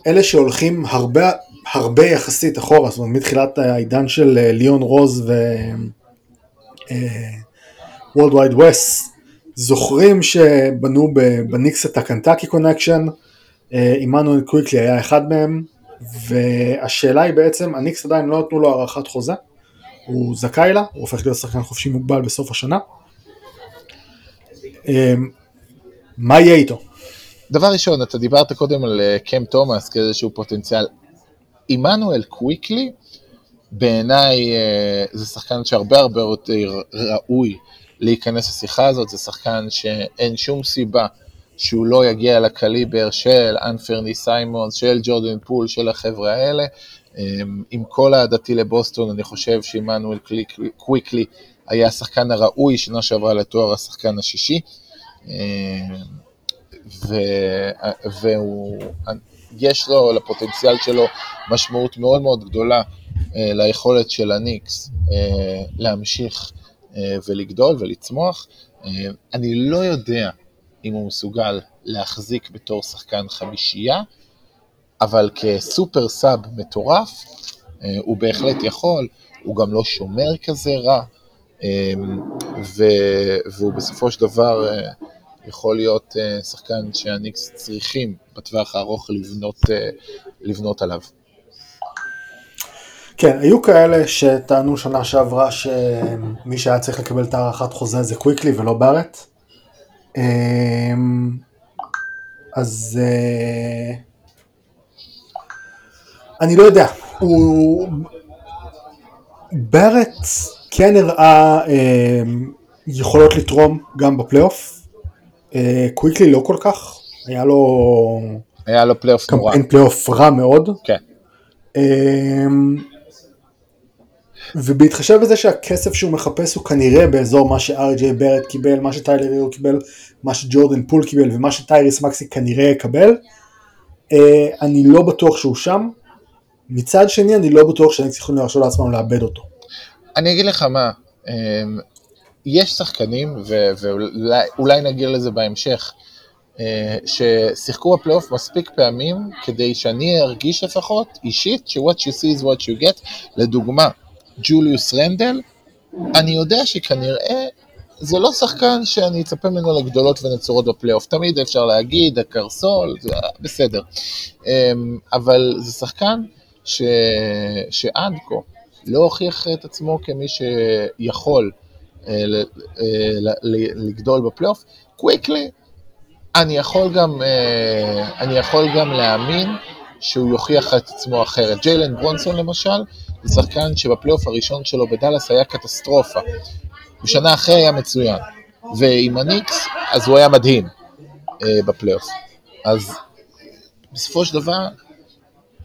אלה שהולכים הרבה, הרבה יחסית אחורה, זאת אומרת מתחילת העידן של אה, ליאון רוז ו... World Wide Wes, זוכרים שבנו בניקס את הקנטקי connection, עמנואל קוויקלי היה אחד מהם, והשאלה היא בעצם, הניקס עדיין לא נתנו לו הארכת חוזה, הוא זכאי לה, הוא הופך להיות שחקן חופשי מוגבל בסוף השנה. אמ, מה יהיה איתו? דבר ראשון, אתה דיברת קודם על אה, קם תומאס כאיזשהו פוטנציאל. עמנואל קוויקלי, בעיניי אה, זה שחקן שהרבה הרבה יותר ראוי להיכנס לשיחה הזאת, זה שחקן שאין שום סיבה שהוא לא יגיע לקליבר של אנפרני סיימונס, של ג'ורדן פול, של החבר'ה האלה. אמ, עם כל אהדתי לבוסטון, אני חושב שעמנואל קוויקלי היה השחקן הראוי שנה שעברה לתואר השחקן השישי. אמ, ויש לו, לפוטנציאל שלו, משמעות מאוד מאוד גדולה אה, ליכולת של הניקס אה, להמשיך אה, ולגדול ולצמוח. אני לא יודע אם הוא מסוגל להחזיק בתור שחקן חמישייה, אבל כסופר סאב מטורף, הוא בהחלט יכול, הוא גם לא שומר כזה רע, והוא בסופו של דבר יכול להיות uh, שחקן שהניקס צריכים בטווח הארוך לבנות, לבנות עליו. כן, היו כאלה שטענו שנה שעברה שמי שהיה צריך לקבל את הארכת חוזה זה קוויקלי ולא בארט. אמ, אז uh, אני לא יודע, הוא... בארט כן הראה יכולות לתרום גם בפלייאוף, אה, קוויקלי לא כל כך, היה לו... היה לו פלייאוף נורא. קמפיין פלייאוף רע מאוד. כן. ובהתחשב בזה שהכסף שהוא מחפש הוא כנראה באזור מה שאר.ג'יי בארט קיבל, מה שטיילר הירו קיבל, מה שג'ורדן פול קיבל ומה שטייריס מקסי כנראה יקבל, אה, אני לא בטוח שהוא שם. מצד שני אני לא בטוח שהם צריכים להרשות לעצמם לאבד אותו. אני אגיד לך מה, אמ, יש שחקנים, ואולי נגיע לזה בהמשך, אה, ששיחקו בפלייאוף מספיק פעמים כדי שאני ארגיש לפחות אישית ש-what you see is what you get. לדוגמה, ג'וליוס רנדל, אני יודע שכנראה זה לא שחקן שאני אצפה ממנו לגדולות ונצורות בפלייאוף. תמיד אפשר להגיד, הקרסול, זה בסדר. אמ, אבל זה שחקן ש... שעד כה לא הוכיח את עצמו כמי שיכול אה, לגדול בפלייאוף, קוויקלי, אני יכול גם, אה, אני יכול גם להאמין שהוא יוכיח את עצמו אחרת. ג'יילן ברונסון למשל, זה שחקן שבפלייאוף הראשון שלו בדאלאס היה קטסטרופה. בשנה אחרי היה מצוין. ועם הניקס, אז הוא היה מדהים אה, בפלייאוף. אז בסופו של דבר,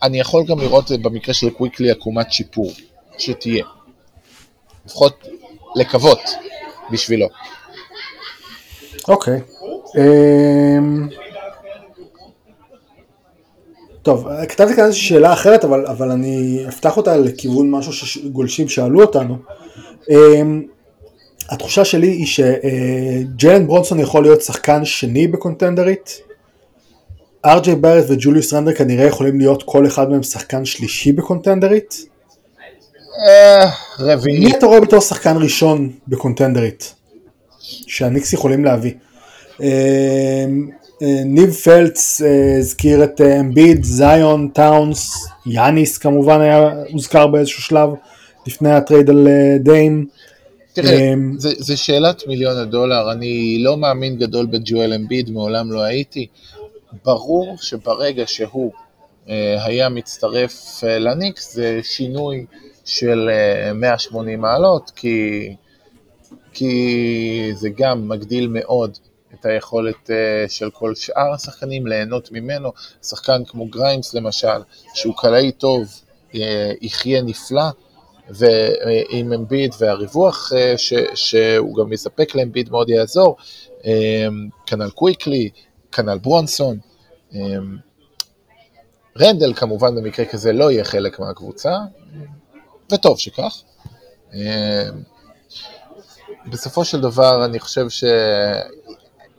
אני יכול גם לראות במקרה של קוויקלי עקומת שיפור, שתהיה. לפחות לקוות בשבילו. אוקיי. אמ, טוב, כתבתי כאן איזושהי שאלה אחרת, אבל, אבל אני אפתח אותה לכיוון משהו שגולשים שאלו אותנו. אמ, התחושה שלי היא שג'לן ברונסון יכול להיות שחקן שני בקונטנדרית. אר.ג'יי בארט וג'וליוס רנדל כנראה יכולים להיות כל אחד מהם שחקן שלישי בקונטנדרית. אה, רביעי. מי אתה רואה בתור שחקן ראשון בקונטנדרית? שהניקס יכולים להביא. אה, אה, ניב פלץ הזכיר את אמביד, זיון, טאונס, יאניס כמובן היה הוזכר באיזשהו שלב לפני ה trade על דיים. תראה, זו שאלת מיליון הדולר, אני לא מאמין גדול בג'ואל אמביד, מעולם לא הייתי. ברור שברגע שהוא היה מצטרף לניקס זה שינוי של 180 אה, מעלות, כי, כי זה גם מגדיל מאוד את היכולת אה, של כל שאר השחקנים ליהנות ממנו. שחקן כמו גריימס למשל, שהוא קלעי טוב, אה, יחיה נפלא, ועם אמביד והריווח ש, שהוא גם יספק לאמביד מאוד יעזור, כנ"ל קוויקלי, כנ"ל ברונסון. רנדל כמובן במקרה כזה לא יהיה חלק מהקבוצה, וטוב שכך. אה, בסופו של דבר אני חושב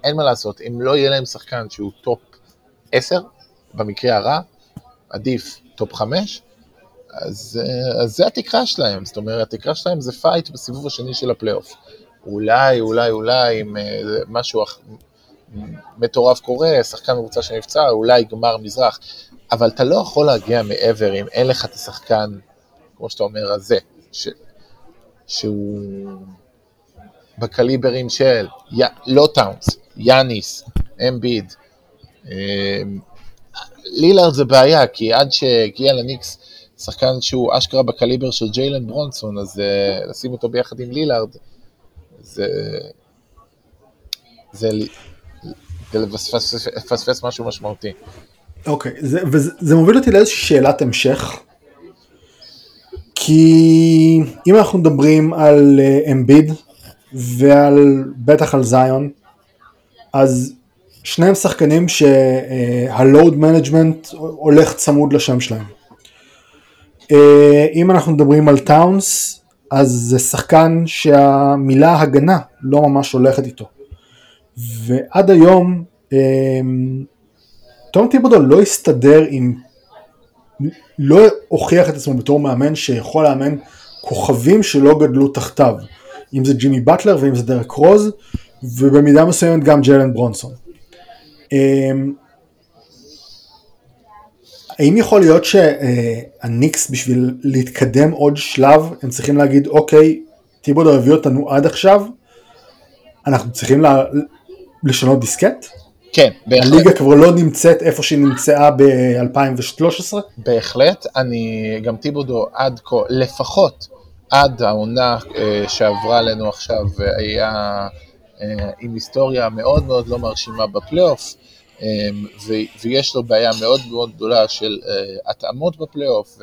שאין מה לעשות, אם לא יהיה להם שחקן שהוא top 10, במקרה הרע, עדיף top 5, אז, אה, אז זה התקרה שלהם, זאת אומרת, התקרה שלהם זה fight בסיבוב השני של הפלייאוף. אולי, אולי, אולי, אם אה, משהו מטורף קורה, שחקן קבוצה שנפצע, אולי גמר מזרח. אבל אתה לא יכול להגיע מעבר אם אין לך את השחקן, כמו שאתה אומר, הזה, ש, שהוא בקליברים של, י, לא טאונס, יאניס, אמביד. אמ, לילארד זה בעיה, כי עד שהגיע לניקס שחקן שהוא אשכרה בקליבר של ג'יילן ברונסון, אז uh, לשים אותו ביחד עם לילארד, זה... זה, לפספס משהו משמעותי. אוקיי, okay, זה, וזה מוביל אותי לאיזושהי שאלת המשך. כי אם אנחנו מדברים על אמביד אה, ועל בטח על זיון, אז שניהם שחקנים שה load management הולך צמוד לשם שלהם. אה, אם אנחנו מדברים על טאונס, אז זה שחקן שהמילה הגנה לא ממש הולכת איתו. ועד היום תום טיבודו לא הסתדר עם, לא הוכיח את עצמו בתור מאמן שיכול לאמן כוכבים שלא גדלו תחתיו, אם זה ג'ימי באטלר ואם זה דרק רוז, ובמידה מסוימת גם ג'לן ברונסון. אמ, האם יכול להיות שהניקס בשביל להתקדם עוד שלב הם צריכים להגיד אוקיי טיבודו הביא אותנו עד עכשיו אנחנו צריכים לשנות דיסקט? כן, בהחלט. הליגה כבר לא נמצאת איפה שהיא נמצאה ב-2013? בהחלט, אני גם טיבודו עד כה, לפחות עד העונה אה, שעברה עלינו עכשיו, היה עם היסטוריה מאוד מאוד לא מרשימה בפלייאוף, אה, ויש לו בעיה מאוד מאוד גדולה של התאמות בפלייאוף,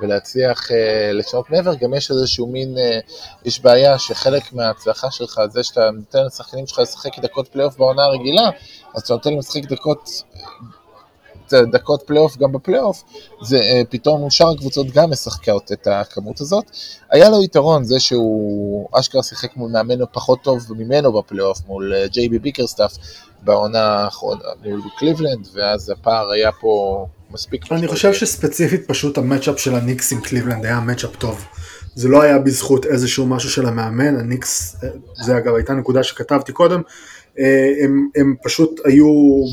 ולהצליח אה, לשנות. מעבר, גם יש איזשהו מין, יש בעיה שחלק מההצלחה שלך, זה שאתה נותן לשחקנים שלך לשחק דקות פלייאוף בעונה הרגילה, אז אתה נותן להם לשחק דקות, דקות פלייאוף גם בפלייאוף, זה אה, פתאום שאר הקבוצות גם משחקות את הכמות הזאת. היה לו יתרון, זה שהוא אשכרה שיחק מול מאמן פחות טוב ממנו בפלייאוף, מול ג'יי בי ביקרסטאף בעונה האחרונה, מול קליבלנד, ואז הפער היה פה מספיק. אני חושב שספציפית פשוט ה matchup של הניקס עם קליבלנד היה matchup טוב. זה לא היה בזכות איזשהו משהו של המאמן, הניקס, זה אגב הייתה נקודה שכתבתי קודם, אה, הם, הם פשוט היו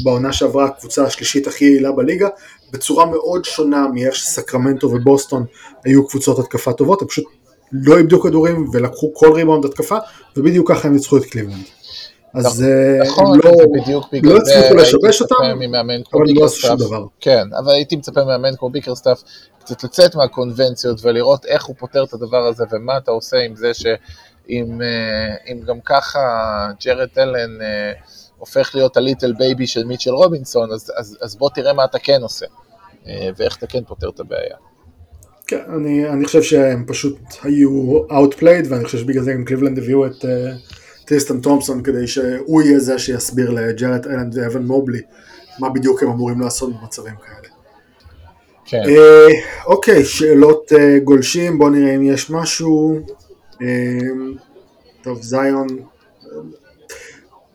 בעונה שעברה הקבוצה השלישית הכי יעילה בליגה, בצורה מאוד שונה מאיך שסקרמנטו ובוסטון היו קבוצות התקפה טובות, הם פשוט לא איבדו כדורים ולקחו כל ריבאונד התקפה, ובדיוק ככה הם ניצחו את קליבלנד. אז נכון, לא, בדיוק בגלל לא הצליחו לשבש אותם, אבל לא עשו שום דבר. כן, אבל הייתי מצפה ממאמן כמו ביקרסטאף קצת לצאת מהקונבנציות ולראות איך הוא פותר את הדבר הזה ומה אתה עושה עם זה שאם אה, גם ככה ג'רד אלן אה, הופך להיות ה little baby של מיטשל רובינסון, אז, אז, אז בוא תראה מה אתה כן עושה אה, ואיך אתה כן פותר את הבעיה. כן, אני, אני חושב שהם פשוט היו outplayed ואני חושב שבגלל זה גם קליבלנד הביאו את... אה, טריסטן תומפסון כדי שהוא יהיה זה שיסביר לג'רד אלן ואוון מובלי מה בדיוק הם אמורים לעשות במצבים כאלה. כן. אה, אוקיי, שאלות אה, גולשים, בואו נראה אם יש משהו. אה, טוב, זיון,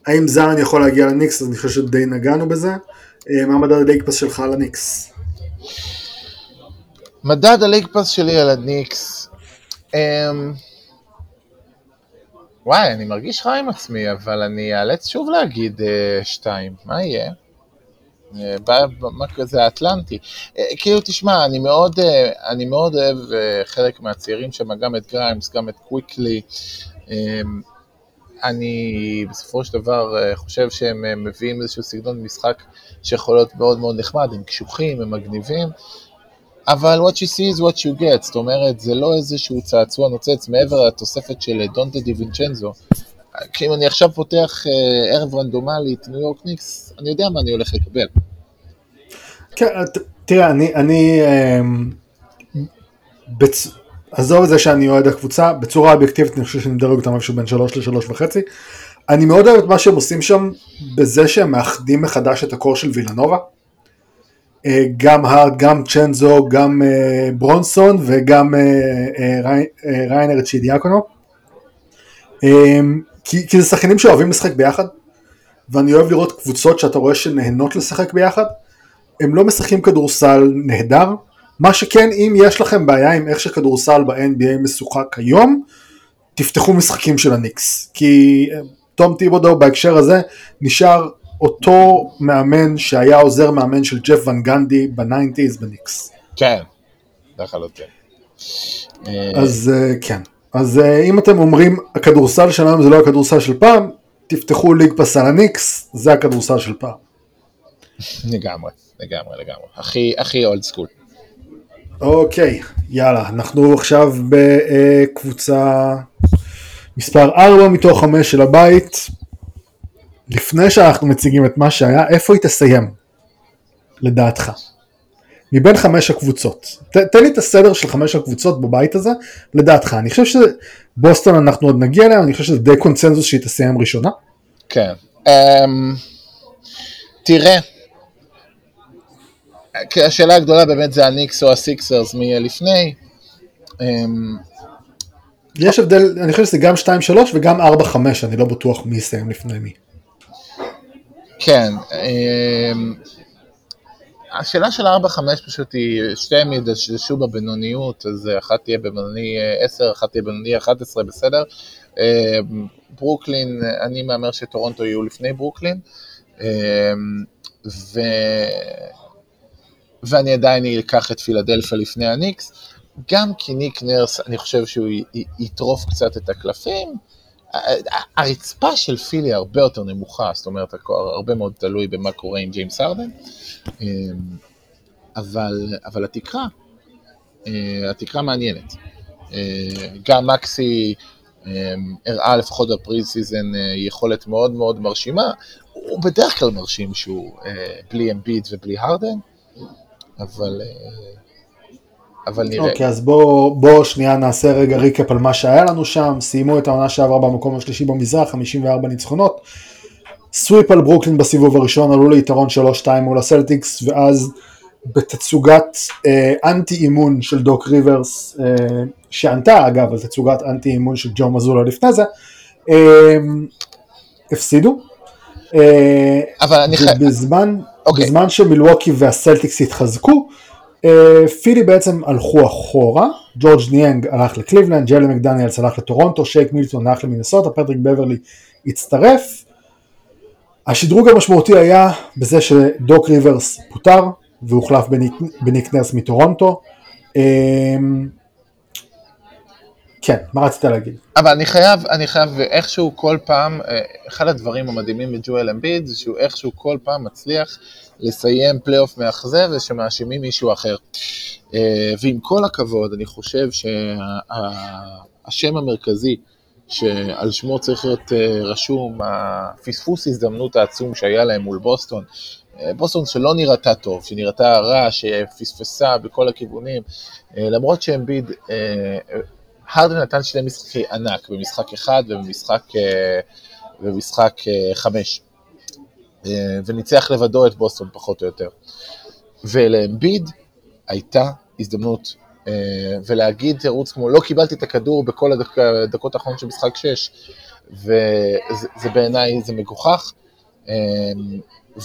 האם זיון יכול להגיע לניקס? אז אני חושב שדי נגענו בזה. אה, מה מדד ה League Pass שלך על הניקס? מדד ה League Pass שלי על הניקס, אה, וואי, אני מרגיש רע עם עצמי, אבל אני אאלץ שוב להגיד אה, שתיים, מה יהיה? אה, מה כזה האטלנטי. אה, כאילו, תשמע, אני מאוד, אה, אני מאוד אוהב חלק מהצעירים שם, גם את גריימס, גם את קוויקלי. אה, אני בסופו של דבר חושב שהם מביאים איזשהו סגנון משחק שיכול להיות מאוד מאוד נחמד, הם קשוחים, הם מגניבים. אבל what you see is what you get, זאת אומרת, זה לא איזשהו צעצוע נוצץ מעבר לתוספת של דונטה די וינצ'נזו. כי אם אני עכשיו פותח אה, ערב רנדומלי את ניו יורק ניקס, אני יודע מה אני הולך לקבל. כן, תראה, אני, אני אמ, בצ... עזוב את זה שאני אוהד הקבוצה, בצורה אובייקטיבית אני חושב שאני מדרג אותם משהו בין שלוש לשלוש וחצי. אני מאוד אוהב את מה שהם עושים שם, בזה שהם מאחדים מחדש את הקור של וילנובה. אה, גם הארד, גם צ'נזו, גם אה, ברונסון וגם אה, ריינר צ'ידיאקונו. כי, כי זה שחקנים שאוהבים לשחק ביחד, ואני אוהב לראות קבוצות שאתה רואה שנהנות לשחק ביחד. הם לא משחקים כדורסל נהדר, מה שכן אם יש לכם בעיה עם איך שכדורסל ב-NBA משוחק היום, תפתחו משחקים של הניקס, כי תום טיבודו בהקשר הזה נשאר אותו מאמן שהיה עוזר מאמן של ג'ף ון גנדי ב nineties בניקס. כן, לחלוטין. אז אה, כן, אז אה, אם אתם אומרים הכדורסל שלנו זה לא הכדורסל של פעם, תפתחו ליג פס על הניקס, זה הכדורסל של פעם. לגמרי, לגמרי, לגמרי. הכי, הכי אולד סקול. אוקיי, יאללה, אנחנו עכשיו בקבוצה מספר 4 מתוך 5 של הבית. לפני שאנחנו מציגים את מה שהיה, איפה היא תסיים, לדעתך? מבין חמש הקבוצות. ת, תן לי את הסדר של חמש הקבוצות בבית הזה, לדעתך. אני חושב שבוסטון אנחנו עוד נגיע אליה, אני חושב שזה די קונצנזוס שהיא תסיים ראשונה. כן. Um, תראה, השאלה הגדולה באמת זה הניקס או הסיקסרס מי יהיה לפני. Um, יש הבדל, אני חושב שזה גם 2-3 וגם 4-5, אני לא בטוח מי יסיים לפני מי. כן, אמ, השאלה של 4-5 פשוט היא, שתיהם ידשדשו בבינוניות, אז אחת תהיה בבינוני 10, אחת תהיה בבינוני 11, בסדר. אמ, ברוקלין, אני מהמר שטורונטו יהיו לפני ברוקלין, אמ, ו... ואני עדיין אקח את פילדלפיה לפני הניקס, גם כי ניק נרס, אני חושב שהוא יטרוף קצת את הקלפים, הרצפה של פילי הרבה יותר נמוכה, זאת אומרת, הרבה מאוד תלוי במה קורה עם ג'יימס הארדן, אמ, אבל, אבל התקרה, אה, התקרה מעניינת. אה, גם מקסי אמ, הראה לפחות ב preseason אה, יכולת מאוד מאוד מרשימה, הוא בדרך כלל מרשים שהוא בלי אמביד ובלי הארדן, אבל אבל נראה. אוקיי, okay, אז בואו בוא שנייה נעשה רגע recap על מה שהיה לנו שם. סיימו את העונה שעברה במקום השלישי במזרח, 54 ניצחונות. sweep על ברוקלין בסיבוב הראשון, עלו ליתרון 3-2 מול הסלטיקס, ואז בתצוגת אה, אנטי אימון של דוק ריברס, אה, שענתה אגב על תצוגת אנטי אימון של ג'ו מזולה לפני זה, אה, הפסידו. אה, אבל אני חייב... בזמן, okay. אוקיי. בזמן שמילווקי והסלטיקס התחזקו, פילי בעצם הלכו אחורה, ג'ורג' ניאנג הלך לקליבלנד, ג'יילן מקדניאלס הלך לטורונטו, שייק מילטון הלך למינסוטה, פטריק בברלי הצטרף. השדרוג המשמעותי היה בזה שדוק ריברס פוטר והוחלף בניק, בניק נרס מטורונטו. אה, כן, מה רצית להגיד? אבל אני חייב, אני חייב איכשהו כל פעם, אה, אחד הדברים המדהימים בג'ואל אמביד זה שהוא איכשהו כל פעם מצליח לסיים פלייאוף מאכזב ושמאשימים מישהו אחר. אה, ועם כל הכבוד, אני חושב שהשם המרכזי שעל שמו צריך להיות אה, רשום, הפספוס הזדמנות העצום שהיה להם מול בוסטון, אה, בוסטון שלא נראתה טוב, שנראתה רע, שפספסה בכל הכיוונים, למרות שאמביד, הרדן נתן שני משחקי ענק, במשחק אחד ובמשחק, ובמשחק חמש. אה, וניצח לבדו את בוסטון פחות או יותר. ולאמביד הייתה הזדמנות, אה, ולהגיד תירוץ כמו לא קיבלתי את הכדור בכל הדקות האחרונות של משחק 6, וזה בעיניי זה מגוחך. אה,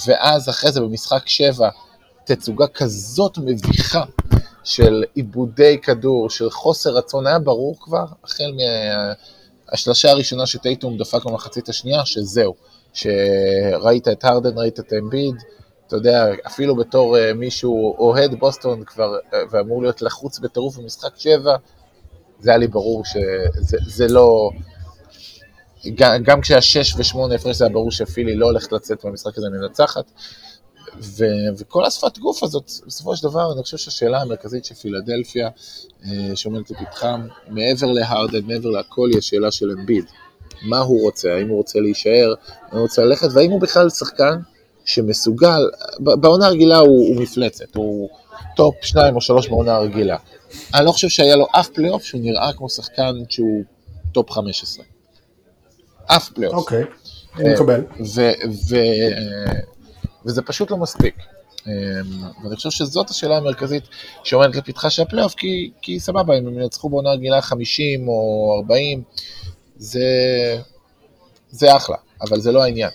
ואז אחרי זה במשחק 7, תצוגה כזאת מביכה של עיבודי כדור, של חוסר רצון, היה ברור כבר, החל מהשלושה הראשונה שטייטום דפק במחצית השנייה, שזהו. שראית את הרדן, ראית את אמביד, אתה יודע, אפילו בתור uh, מישהו אוהד בוסטון כבר, uh, ואמור להיות לחוץ בטירוף במשחק שבע, זה היה לי ברור שזה לא... גם, גם כשהיה שש ושמונה הפרש זה היה ברור שפילי לא הולכת לצאת במשחק הזה מנצחת. ו, וכל השפת גוף הזאת, בסופו של דבר, אני חושב שהשאלה המרכזית של פילדלפיה, uh, שעומדת לפתחם, מעבר להרדן, מעבר להכל, היא השאלה של אמביד. מה הוא רוצה, האם הוא רוצה להישאר, האם הוא רוצה ללכת, והאם הוא בכלל שחקן שמסוגל, בעונה הרגילה הוא, הוא מפלצת, הוא top שניים או שלוש בעונה הרגילה. אני לא חושב שהיה לו אף פלייאוף שהוא נראה כמו שחקן שהוא top 15. אף פלייאוף. אוקיי, אני מקבל. וזה פשוט לא מספיק. אמ, ואני חושב שזאת השאלה המרכזית שעומדת לפתחה של הפלייאוף, כי, כי סבבה, אם הם ינצחו בעונה רגילה 50 או 40, זה, זה אחלה, אבל זה לא העניין.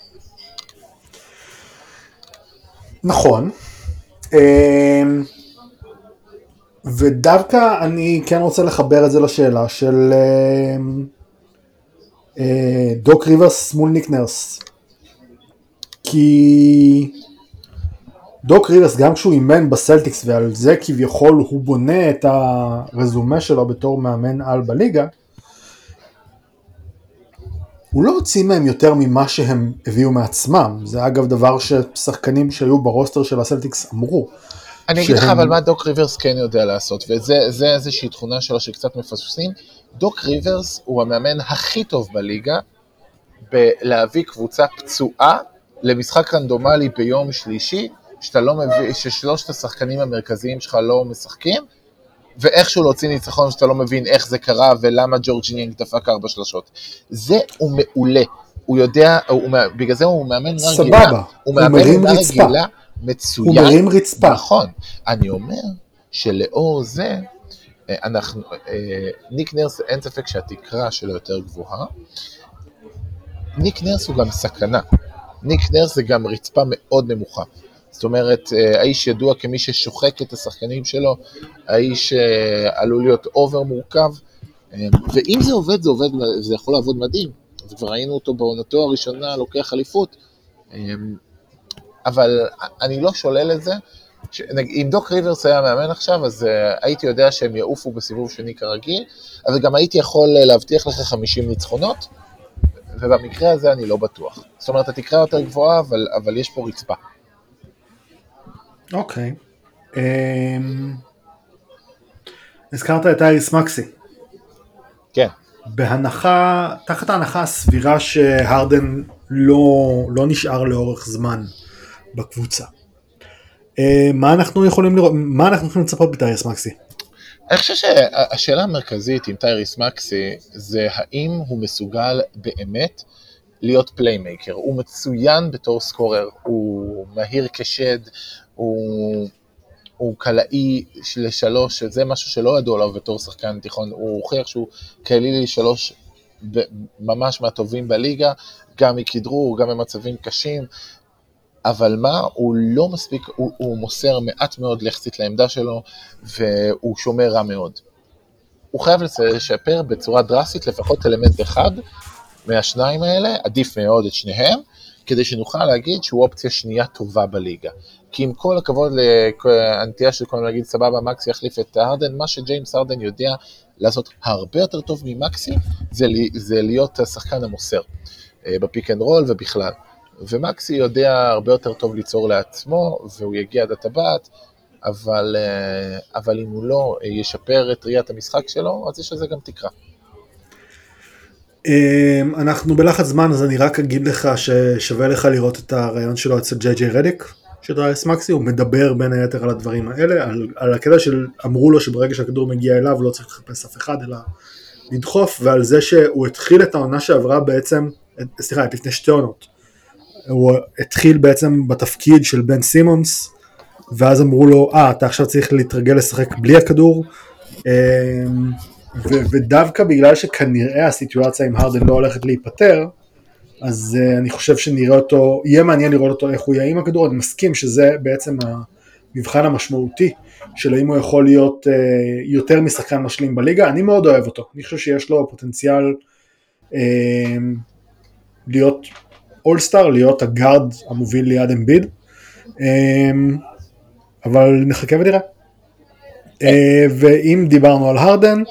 נכון. אמ, ודווקא אני כן רוצה לחבר את זה לשאלה של אמ, אה, דוק ריברס מול ניק נרס. כי דוק ריברס, גם כשהוא אימן בסלטיקס ועל זה כביכול הוא בונה את הרזומה שלו בתור מאמן על בליגה, הוא לא הוציא מהם יותר ממה שהם הביאו מעצמם. זה אגב דבר ששחקנים שהיו ב roster של הסלטיקס אמרו. אני אגיד לך אבל מה דוק ריברס כן יודע לעשות, וזה איזושהי תכונה שלו שקצת מפספסים. דוק ריברס הוא המאמן הכי טוב בליגה בלהביא קבוצה פצועה למשחק רנדומלי ביום שלישי, שאתה לא מבין, ששלושת השחקנים המרכזיים שלך לא משחקים, ואיכשהו להוציא ניצחון שאתה לא מבין איך זה קרה ולמה ג'ורג' ניאנג דפק ארבע שלושות. זה הוא מעולה. הוא יודע, הוא, בגלל זה הוא מאמן רגילה. סבבה, הוא מרים רצפה. רגילה מצוין. הוא מרים רצפה. נכון. אני אומר שלאור זה, אה, אנחנו, אה, ניק נרס, אין ספק שהתקרה שלו יותר גבוהה. ניק נרס הוא גם סכנה. ניק נרס זה גם רצפה מאוד נמוכה. זאת אומרת, אה, האיש ידוע כמי ששוחק את השחקנים שלו, האיש עלול להיות over מורכב, ואם זה עובד, זה עובד, זה יכול לעבוד מדהים. וכבר ראינו אותו בעונתו הראשונה לוקח אליפות. אבל אני לא שולל את זה. אם דוק ריברס היה מאמן עכשיו, אז uh, הייתי יודע שהם יעופו בסיבוב שני כרגיל, אבל גם הייתי יכול להבטיח לך 50 ניצחונות, ובמקרה הזה אני לא בטוח. זאת אומרת, התקרה יותר גבוהה, אבל, אבל יש פה רצפה. אוקיי. אמ, הזכרת את טייריס מקסי. כן. בהנחה, תחת ההנחה הסבירה שהרדן לא, לא נשאר לאורך זמן בקבוצה. אה, מה אנחנו יכולים לראות, מה אנחנו יכולים לצפות בטייריס מקסי? אני חושב שהשאלה המרכזית עם טייריס מקסי זה האם הוא מסוגל באמת להיות playmaker. הוא מצוין בתור scorer, הוא מהיר כשד, הוא, הוא קלעי לשלוש, שזה משהו שלא ידעו עליו בתור שחקן תיכון, הוא הוכיח שהוא קלעי לשלוש ממש מהטובים בליגה, גם מכדרור, גם במצבים קשים, אבל מה, הוא לא מספיק, הוא, הוא מוסר מעט מאוד לחצית לעמדה שלו, והוא שומר רע מאוד. הוא חייב לשפר בצורה דרסטית לפחות אלמנט אחד מהשניים האלה, עדיף מאוד את שניהם, כדי שנוכל להגיד שהוא אופציה שנייה טובה בליגה. כי עם כל הכבוד לנטייה של כולם להגיד סבבה, מקסי יחליף את הארדן, מה שג'יימס הארדן יודע לעשות הרבה יותר טוב ממקסי, זה, זה להיות השחקן המוסר, אה, ב pick and roll ובכלל. ומקסי יודע הרבה יותר טוב ליצור לעצמו, והוא יגיע עד הטבעת, אבל, אה, אבל אם הוא לא ישפר את ראיית המשחק שלו, אז יש לזה גם תקרה. אמ, אנחנו בלחץ זמן, אז אני רק אגיד לך ששווה לך לראות את הרעיון שלו אצל ג'יי ג'יי רדיק, של דרייס מקסי, הוא מדבר בין היתר על הדברים האלה, על, על הקטע של אמרו לו שברגע שהכדור מגיע אליו לא צריך לחפש אף אחד, אלא לדחוף, ועל זה שהוא התחיל את העונה שעברה בעצם, סליחה, לפני שתי עונות. הוא התחיל בעצם בתפקיד של בן סימונס, ואז אמרו לו, אה, אתה עכשיו צריך להתרגל לשחק בלי הכדור, אמ, ו- ודווקא בגלל שכנראה הסיטואציה עם הרדן לא הולכת להיפתר, אז uh, אני חושב שנראה אותו, יהיה מעניין לראות אותו איך הוא יהיה עם הכדור, אני מסכים שזה בעצם המבחן המשמעותי של האם הוא יכול להיות uh, יותר משחקן משלים בליגה, אני מאוד אוהב אותו, אני חושב שיש לו פוטנציאל uh, להיות אולסטאר, להיות הגארד המוביל ליד אמביד, אמ, אבל נחכה ונראה. אה, ואם דיברנו על הרדן,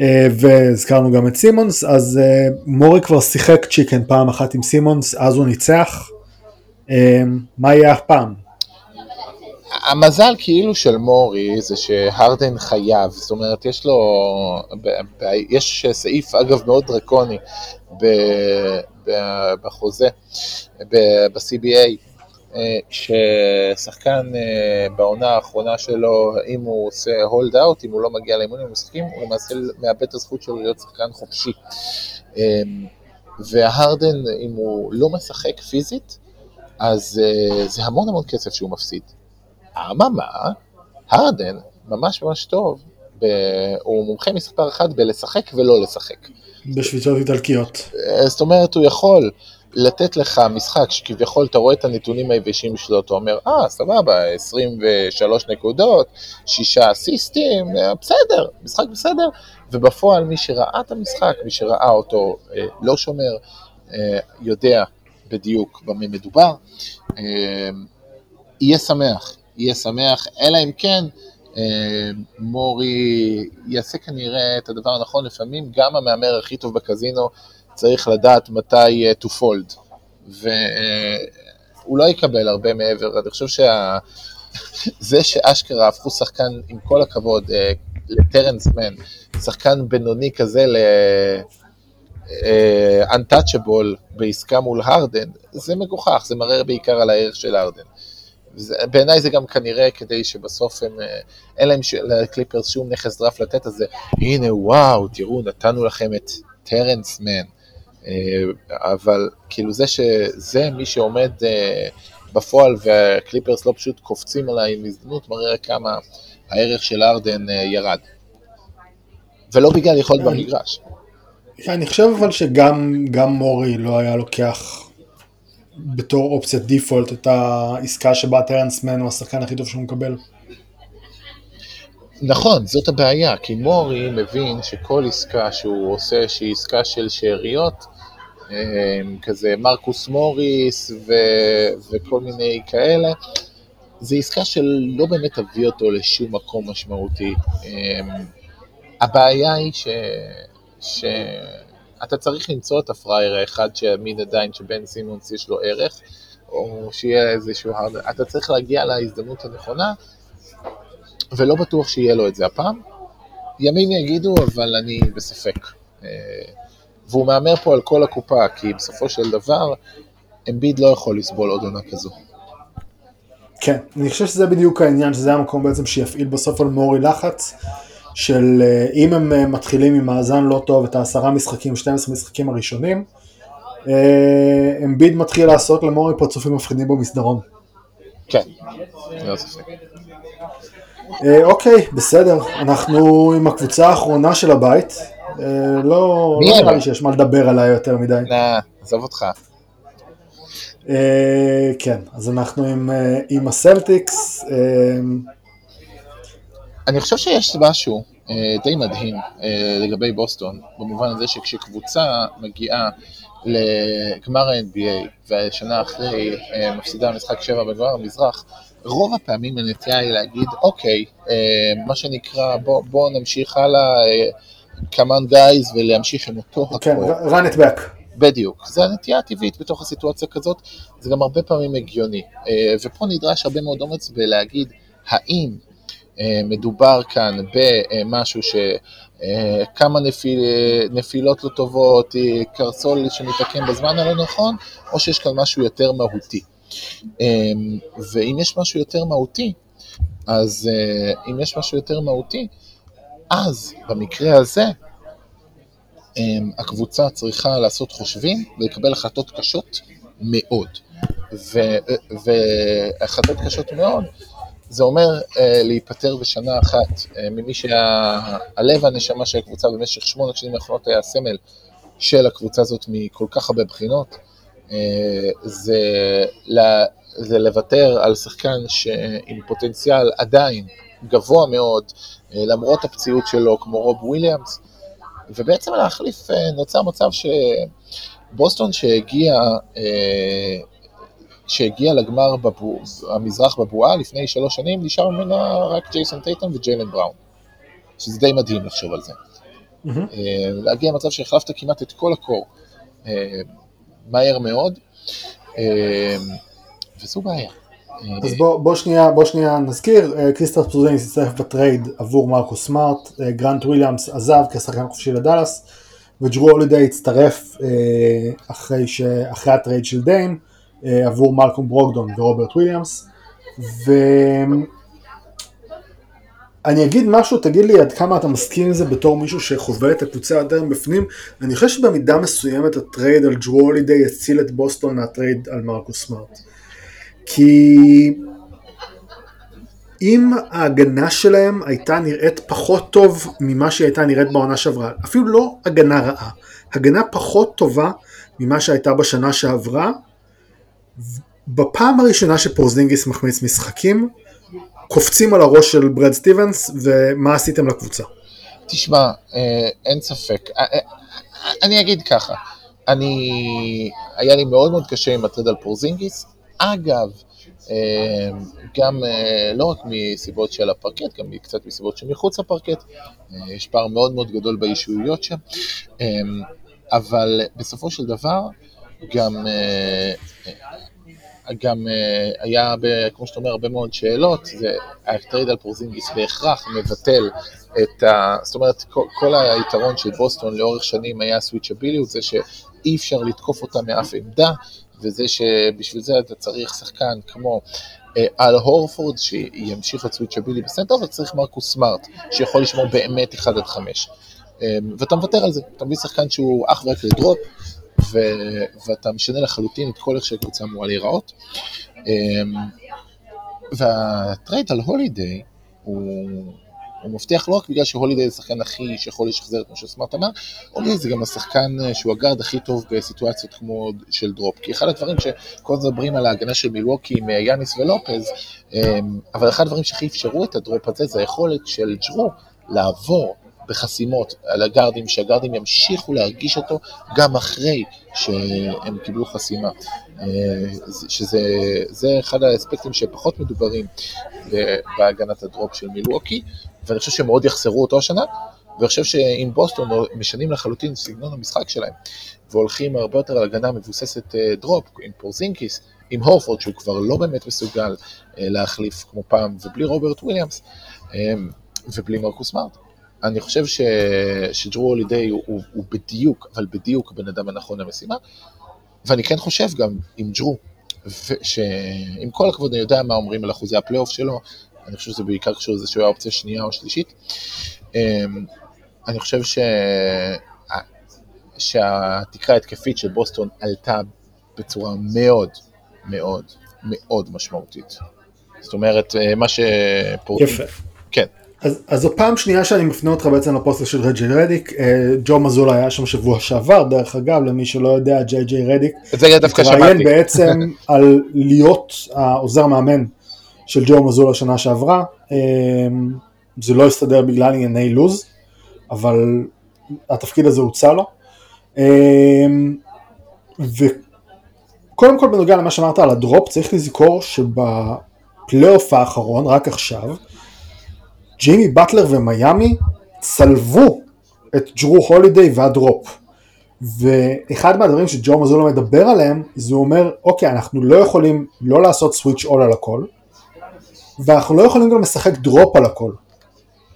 אה, והזכרנו גם את סימונס, אז אה, מורי כבר שיחק צ'יקן פעם אחת עם סימונס, אז הוא ניצח. מה יהיה הפעם? המזל כאילו של מורי זה שהרדן חייב, זאת אומרת יש לו, יש סעיף אגב מאוד דרקוני בחוזה, ב-CBA, ששחקן אה, בעונה האחרונה שלו, אם הוא עושה הולד אאוט, אם הוא לא מגיע לאימונים ומשחקים, הוא למעשה מאבד את הזכות שלו להיות שחקן חופשי. אה, והרדן, אם הוא לא משחק פיזית, אז זה המון המון כסף שהוא מפסיד. אממה, הרדן ממש ממש טוב, ב... הוא מומחה מספר אחד בלשחק ולא לשחק. בשביתות איטלקיות. אה, זאת אומרת, הוא יכול לתת לך משחק שכביכול אתה רואה את הנתונים היבשים שלו, אתה אומר, אה, סבבה, 23 נקודות, שישה אסיסטים, אה, בסדר, משחק בסדר, ובפועל מי שראה את המשחק, מי שראה אותו אה, לא שומר, יודע בדיוק במה מדובר, יהיה שמח, יהיה שמח, אלא אם כן מורי יעשה כנראה את הדבר הנכון, לפעמים גם המהמר הכי טוב בקזינו צריך לדעת מתי to fold, והוא לא יקבל הרבה מעבר, אני חושב שה... זה שאשכרה הפכו שחקן, עם כל הכבוד, אה, לטרנס מן, שחקן בינוני כזה ל... אה, untouchable בעסקה מול הרדן, זה מגוחך, זה מראה בעיקר על הערך של הרדן. בעיניי זה גם כנראה כדי שבסוף הם, אה, אין להם לקליפרס שום נכס דראפט לתת, אז זה, הנה וואו, תראו, נתנו לכם את טרנס מן. אבל כאילו זה שזה מי שעומד בפועל והקליפרס לא פשוט קופצים עליי עם הזדמנות, מראה כמה הערך של ארדן אה, ירד. ולא בגלל יכולת. במגרש. אני חושב אבל שגם מורי לא היה לוקח בתור אופציית דיפולט את העסקה שבה טרנס מן הוא השחקן הכי טוב שהוא מקבל. נכון, זאת הבעיה, כי מורי מבין שכל עסקה שהוא עושה שהיא עסקה של שאריות, כזה מרקוס מוריס ו, וכל מיני כאלה, זו עסקה שלא באמת תביא אותו לשום מקום משמעותי. אמ, הבעיה היא ש... שאתה צריך למצוא את הפראייר האחד שיאמין עדיין שבן סימונס יש לו ערך, או שיהיה איזשהו. אתה צריך להגיע להזדמנות הנכונה, ולא בטוח שיהיה לו את זה הפעם. ימים יגידו, אבל אני בספק. והוא מהמר פה על כל הקופה, כי בסופו של דבר, אמביד לא יכול לסבול עוד עונה כזו. כן, אני חושב שזה בדיוק העניין, שזה המקום בעצם שיפעיל בסוף על מורי לחץ, של אה, אם הם אה, מתחילים עם מאזן לא טוב את העשרה משחקים, 12 משחקים הראשונים, אה, אמביד מתחיל לעשות למורי פרצופים מפחידים במסדרון. כן, לא ספק. אוקיי, בסדר, אנחנו עם הקבוצה האחרונה של הבית, לא, לא נראה לי שיש מה לדבר עליי יותר מדי. נה, עזוב אותך. אה, כן, אז אנחנו עם, אה, הסלטיקס. אני חושב שיש משהו די מדהים לגבי בוסטון, במובן הזה שכשקבוצה מגיעה לגמר ה-NBA והשנה אחרי מפסידה משחק שבע בגמר המזרח, רוב הפעמים הנטייה היא להגיד, אוקיי, מה שנקרא, בוא, בוא נמשיך הלאה, כמה גייז ולהמשיך עם אותו כן, הכל. run it back. בדיוק, זה הנטייה הטבעית בתוך הסיטואציה כזאת, זה גם הרבה פעמים הגיוני. אה, ופה נדרש הרבה מאוד אומץ בלהגיד האם אה, מדובר כאן במשהו שכמה אה, נפיל, נפילות לא טובות, קרסול שמתעקם בזמן הלא נכון, או שיש כאן משהו יותר מהותי. ואם יש משהו יותר מהותי, אז אם יש משהו יותר מהותי, אז במקרה הזה אמ, הקבוצה צריכה לעשות חושבים ולקבל החלטות קשות מאוד. והחלטות קשות מאוד, זה אומר אה, להיפטר בשנה אחת אה, ממי שהלב והנשמה של הקבוצה במשך שמונה שנים האחרונות היה הסמל של הקבוצה הזאת מכל כך הרבה בחינות, אה, זה, זה לוותר על שחקן שעם פוטנציאל עדיין גבוה מאוד, למרות הפציעות שלו, כמו רוב וויליאמס, ובעצם להחליף, אה, נוצר מצב שבוסטון שהגיע, אה, שהגיע לגמר בבו, המזרח בבועה לפני שלוש שנים, נשאר ממנה רק ג'ייסון טייטום וג'יילן בראון, שזה די מדהים לחשוב על זה. Mm-hmm. להגיע למצב שהחלפת כמעט את כל ה core מהר מאוד, וזו בעיה. אז בוא, בוא, שנייה, בוא שנייה נזכיר, אה, קריסטפס פורזינגיס הצטרף ב trade עבור מרקוס סמארט, אה, גרנט וויליאמס עזב כשחקן חופשי לדאלאס, וג'רו הולידיי הצטרף אה, אחרי, ש... אחרי ה trade של דיים עבור מלקולם ברוגדון ורוברט וויליאמס, ואני אגיד משהו, תגיד לי עד כמה אתה מסכים עם זה בתור מישהו שחווה את הקבוצה יותר מבפנים, אני חושב שבמידה מסוימת ה trade על ג'רו הולידיי הציל את בוסטון מה trade על מרקוס סמארט. כי אם ההגנה שלהם הייתה נראית פחות טוב ממה שהיא הייתה נראית בעונה שעברה, אפילו לא הגנה רעה, הגנה פחות טובה ממה שהייתה בשנה שעברה, בפעם הראשונה שפורזינגיס מחמיץ משחקים, קופצים על הראש של ברד סטיבנס, ומה עשיתם לקבוצה? תשמע, אה, אין ספק. אה, אה, אני אגיד ככה, אני, היה לי מאוד מאוד קשה עם הטרד על פורזינגיס. אגב, אה, גם אה, לא רק מסיבות של הפרקט, גם קצת מסיבות שמחוץ לפרקט, אה, יש פער מאוד מאוד גדול באישויות שם, אבל בסופו של דבר גם, גם היה, כמו שאתה אומר, הרבה מאוד שאלות, זה ה trade על פורזינגיס בהכרח מבטל את ה... זאת אומרת, כל, היתרון של בוסטון לאורך שנים היה switchיביליות, זה שאי אפשר לתקוף אותה מאף עמדה, וזה שבשביל זה אתה צריך שחקן כמו אה, אל הורפורד שימשיך את switchable בסנטר, וצריך מרקוס סמארט שיכול לשמור באמת 1 עד 5. אה, ואתה מוותר על זה, אתה מביא שחקן שהוא אך ורק ל drop, ו... ואתה משנה לחלוטין את כל איך שהקבוצה אמורה להיראות. אה, וה trade על הולידיי הוא הוא מבטיח לא רק בגלל שהולידיי זה השחקן הכי שיכול לשחזר את מה שסמארט אמר, הולידיי זה גם השחקן אה, שהוא ה guard הכי טוב בסיטואציות כמו של drop. כי אחד הדברים שכל הזמן מדברים על ההגנה של מילווקי עם אה, יאניס ולופז, אמ, אבל אחד הדברים שהכי אפשרו את ה drop הזה זה היכולת של ג'רו לעבור בחסימות על הגארדים, שהגארדים ימשיכו להרגיש אותו גם אחרי שהם קיבלו חסימה. אה, שזה אחד האספקטים שפחות מדוברים בהגנת ה drop של מילווקי, ואני חושב שהם מאוד יחסרו אותו השנה, ואני חושב שאם בוסטון משנים לחלוטין סגנון המשחק שלהם, והולכים הרבה יותר על הגנה מבוססת אה, drop, עם פורזינגיס, עם הורפורד שהוא כבר לא באמת מסוגל אה, להחליף כמו פעם, ובלי רוברט וויליאמס, ובלי מרקוס סמארט. אני חושב ש... שג'רו הולידיי הוא, הוא, הוא בדיוק, אבל בדיוק הבן אדם הנכון למשימה, ואני כן חושב גם עם ג'רו, שעם כל הכבוד אני יודע מה אומרים על אחוזי הפלייאוף שלו, אני חושב שזה בעיקר קשור לזה שהוא היה אופציה שנייה או שלישית. אמ, אני חושב ש... שהתקרה ההתקפית של בוסטון עלתה בצורה מאוד מאוד מאוד משמעותית. זאת אומרת, אה, מה ש... יפה. כן. אז, אז זו פעם שנייה שאני מפנה אותך בעצם לפוסטר של רג'י רדיק, אה, ג'ו מזולה היה שם שבוע שעבר, דרך אגב, למי שלא יודע, ג'יי ג'יי רדיק, זה דווקא שמעתי, בעצם על להיות העוזר מאמן של ג'ו מזולה שנה שעברה, אה, זה לא הסתדר בגלל ענייני לוז, אבל התפקיד הזה הוצע לו, אה, וקודם כל בנוגע למה שאמרת על ה drop, צריך לזכור שבפלייאוף האחרון, רק עכשיו, ג'ימי באטלר ומיאמי צלבו את ג'רו הולידיי וה drop. ואחד מהדברים שג'ו מאזולה מדבר עליהם, זה הוא אומר, אוקיי, אנחנו לא יכולים לא לעשות switch all על הכל, ואנחנו לא יכולים גם לשחק drop על הכל.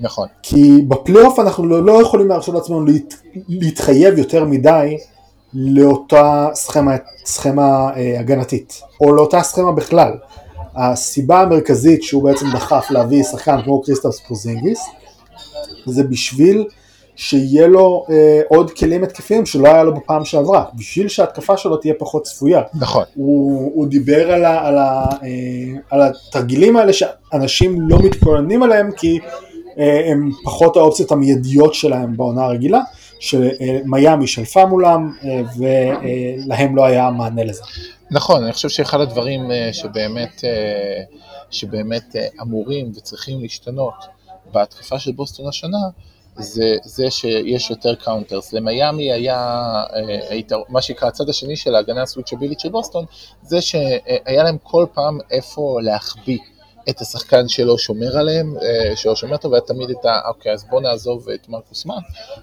נכון. כי בפלייאוף אנחנו לא, לא יכולים להרשות לעצמנו להת, להתחייב יותר מדי לאותה סכמה, סכמה אה, הגנתית, או לאותה סכמה בכלל. הסיבה המרכזית שהוא בעצם דחף להביא שחקן כמו קריסטפס פורזינגיס זה בשביל שיהיה לו אה, עוד כלים התקפיים שלא היה לו בפעם שעברה, בשביל שההתקפה שלו תהיה פחות צפויה. נכון. הוא, הוא דיבר על, ה, על, ה, אה, על התרגילים האלה שאנשים לא מתכוננים עליהם כי אה, הם פחות האופציות המיידיות שלהם בעונה הרגילה, שמיאמי שלפה מולם אה, ולהם לא היה מענה לזה. נכון, אני חושב שאחד הדברים אה, שבאמת, אה, שבאמת אה, אמורים וצריכים להשתנות בהתקפה של בוסטון השנה, זה, זה שיש יותר counters. למיאמי היה, מה שנקרא הצד השני של ההגנה הסוויצ'בילית של בוסטון, זה שהיה להם כל פעם איפה להחביא. את השחקן שלא שומר עליהם, אה, שלא שומר אותו, והיה תמיד את ה... אוקיי, אז בוא נעזוב את מרקוס מאן.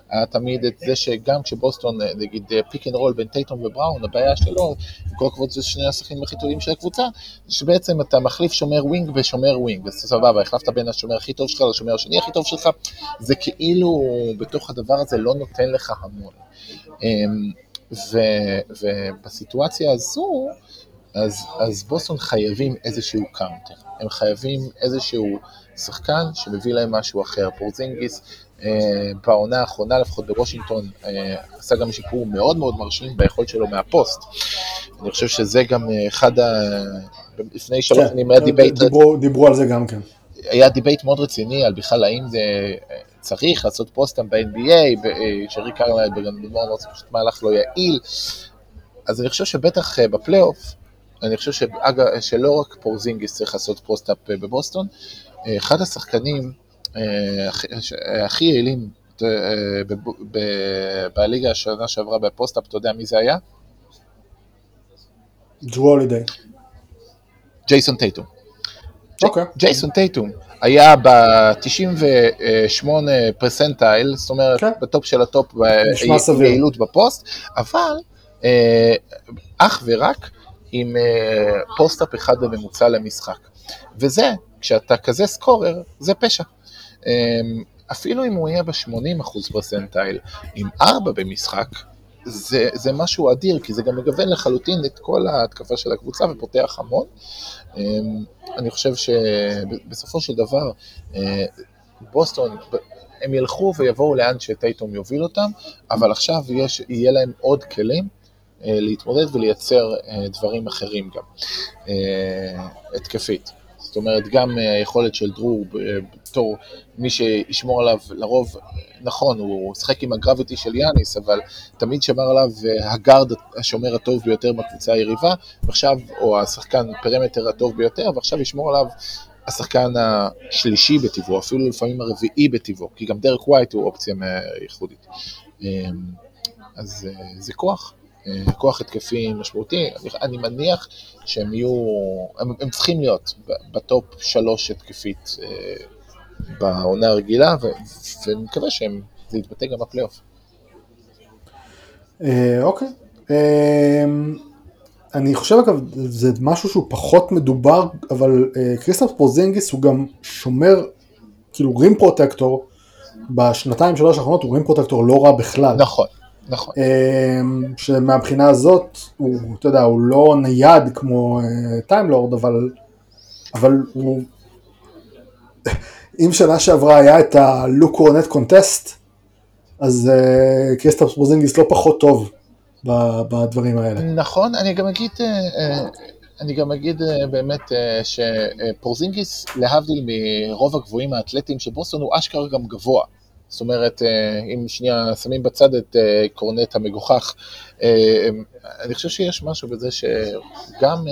היה תמיד את זה שגם כשבוסטון, אה, נגיד pick and roll בין טייטום ובראון, הבעיה שלו, עם כל הכבוד זה שני השחקנים הכי טובים של הקבוצה, שבעצם אתה מחליף שומר wing ושומר wing, אז סבבה, החלפת בין השומר הכי טוב שלך לשומר השני הכי טוב שלך, זה כאילו בתוך הדבר הזה לא נותן לך המון. אמ, ובסיטואציה הזו, אז, אז בוסטון חייבים איזשהו counter. הם חייבים איזשהו שחקן שמביא להם משהו אחר. פורזינגיס אה, בעונה האחרונה, לפחות בוושינגטון, אה, עשה גם שיפור מאוד מאוד מרשים ביכולת שלו מהפוסט. אני חושב שזה גם אה, אחד ה... לפני שלוש כן, שנים היה debate... דיברו, דיברו על זה גם כן. היה debate מאוד רציני על בכלל האם זה צריך לעשות post-up ב-NBA, שריק קרלייל בגמר אמר פשוט מהלך לא יעיל. אז אני חושב שבטח בפלייאוף, אני חושב שאגב, שלא רק פורזינגיס צריך לעשות post-up אה, בבוסטון, אה, אחד השחקנים אה, הכי יעילים בליגה השנה שעברה ב post-up, אתה יודע מי זה היה? ג'רו הולידיי. ג'ייסון טייטום. אוקיי. ג'ייסון טייטום היה ב-98 percentile, זאת אומרת, כן. בטופ של הטופ נשמע סביר. ביעילות בפוסט, אבל אך ורק עם אה, post-up אחד בממוצע למשחק. וזה, כשאתה כזה scorer, זה פשע. אה, אפילו אם הוא יהיה ב-80% percentile עם 4 במשחק, זה, זה משהו אדיר, כי זה גם מגוון לחלוטין את כל ההתקפה של הקבוצה ופותח המון. אמ, אני חושב שבסופו של דבר, אה, בוסטון, הם ילכו ויבואו לאן שטייטום יוביל אותם, אבל עכשיו יש, יהיה להם עוד כלים להתמודד ולייצר אה, דברים אחרים גם, התקפית. זאת אומרת, גם היכולת של דרור בתור מי שישמור עליו, לרוב, נכון, הוא שיחק עם הגרביטי של יאניס, אבל תמיד שמר עליו הגארד השומר הטוב ביותר בקבוצה היריבה, ועכשיו, או השחקן פרמטר הטוב ביותר, ועכשיו ישמור עליו השחקן השלישי בטבעו, אפילו לפעמים הרביעי בטבעו, כי גם דרק ווייט הוא אופציה ייחודית. אז זה כוח. כוח התקפי משמעותי, אני, מניח שהם יהיו, הם, הם צריכים להיות בטופ שלוש התקפית אה, בעונה הרגילה, ו, ואני מקווה שהם, זה יתבטא גם בפלייאוף. אה, אוקיי. אה, אני חושב אגב, זה משהו שהוא פחות מדובר, אבל אה, קריסטפס פורזינגיס הוא גם שומר, כאילו rim protector, בשנתיים שלוש האחרונות הוא rim protector לא רע בכלל. נכון, נכון. שמהבחינה הזאת, הוא, אתה יודע, הוא לא נייד כמו טיימלורד, אבל, אבל הוא, אם שנה שעברה היה את הלוק קורנט contest, אז קריסטפס פורזינגיס לא פחות טוב בדברים האלה. נכון, אני גם אגיד, אני גם אגיד באמת שפורזינגיס, להבדיל מרוב הגבוהים האתלטים של בוסטון, הוא אשכרה גם גבוה. זאת אומרת, אם שנייה שמים בצד את קורנט המגוחך, אני חושב שיש משהו בזה שגם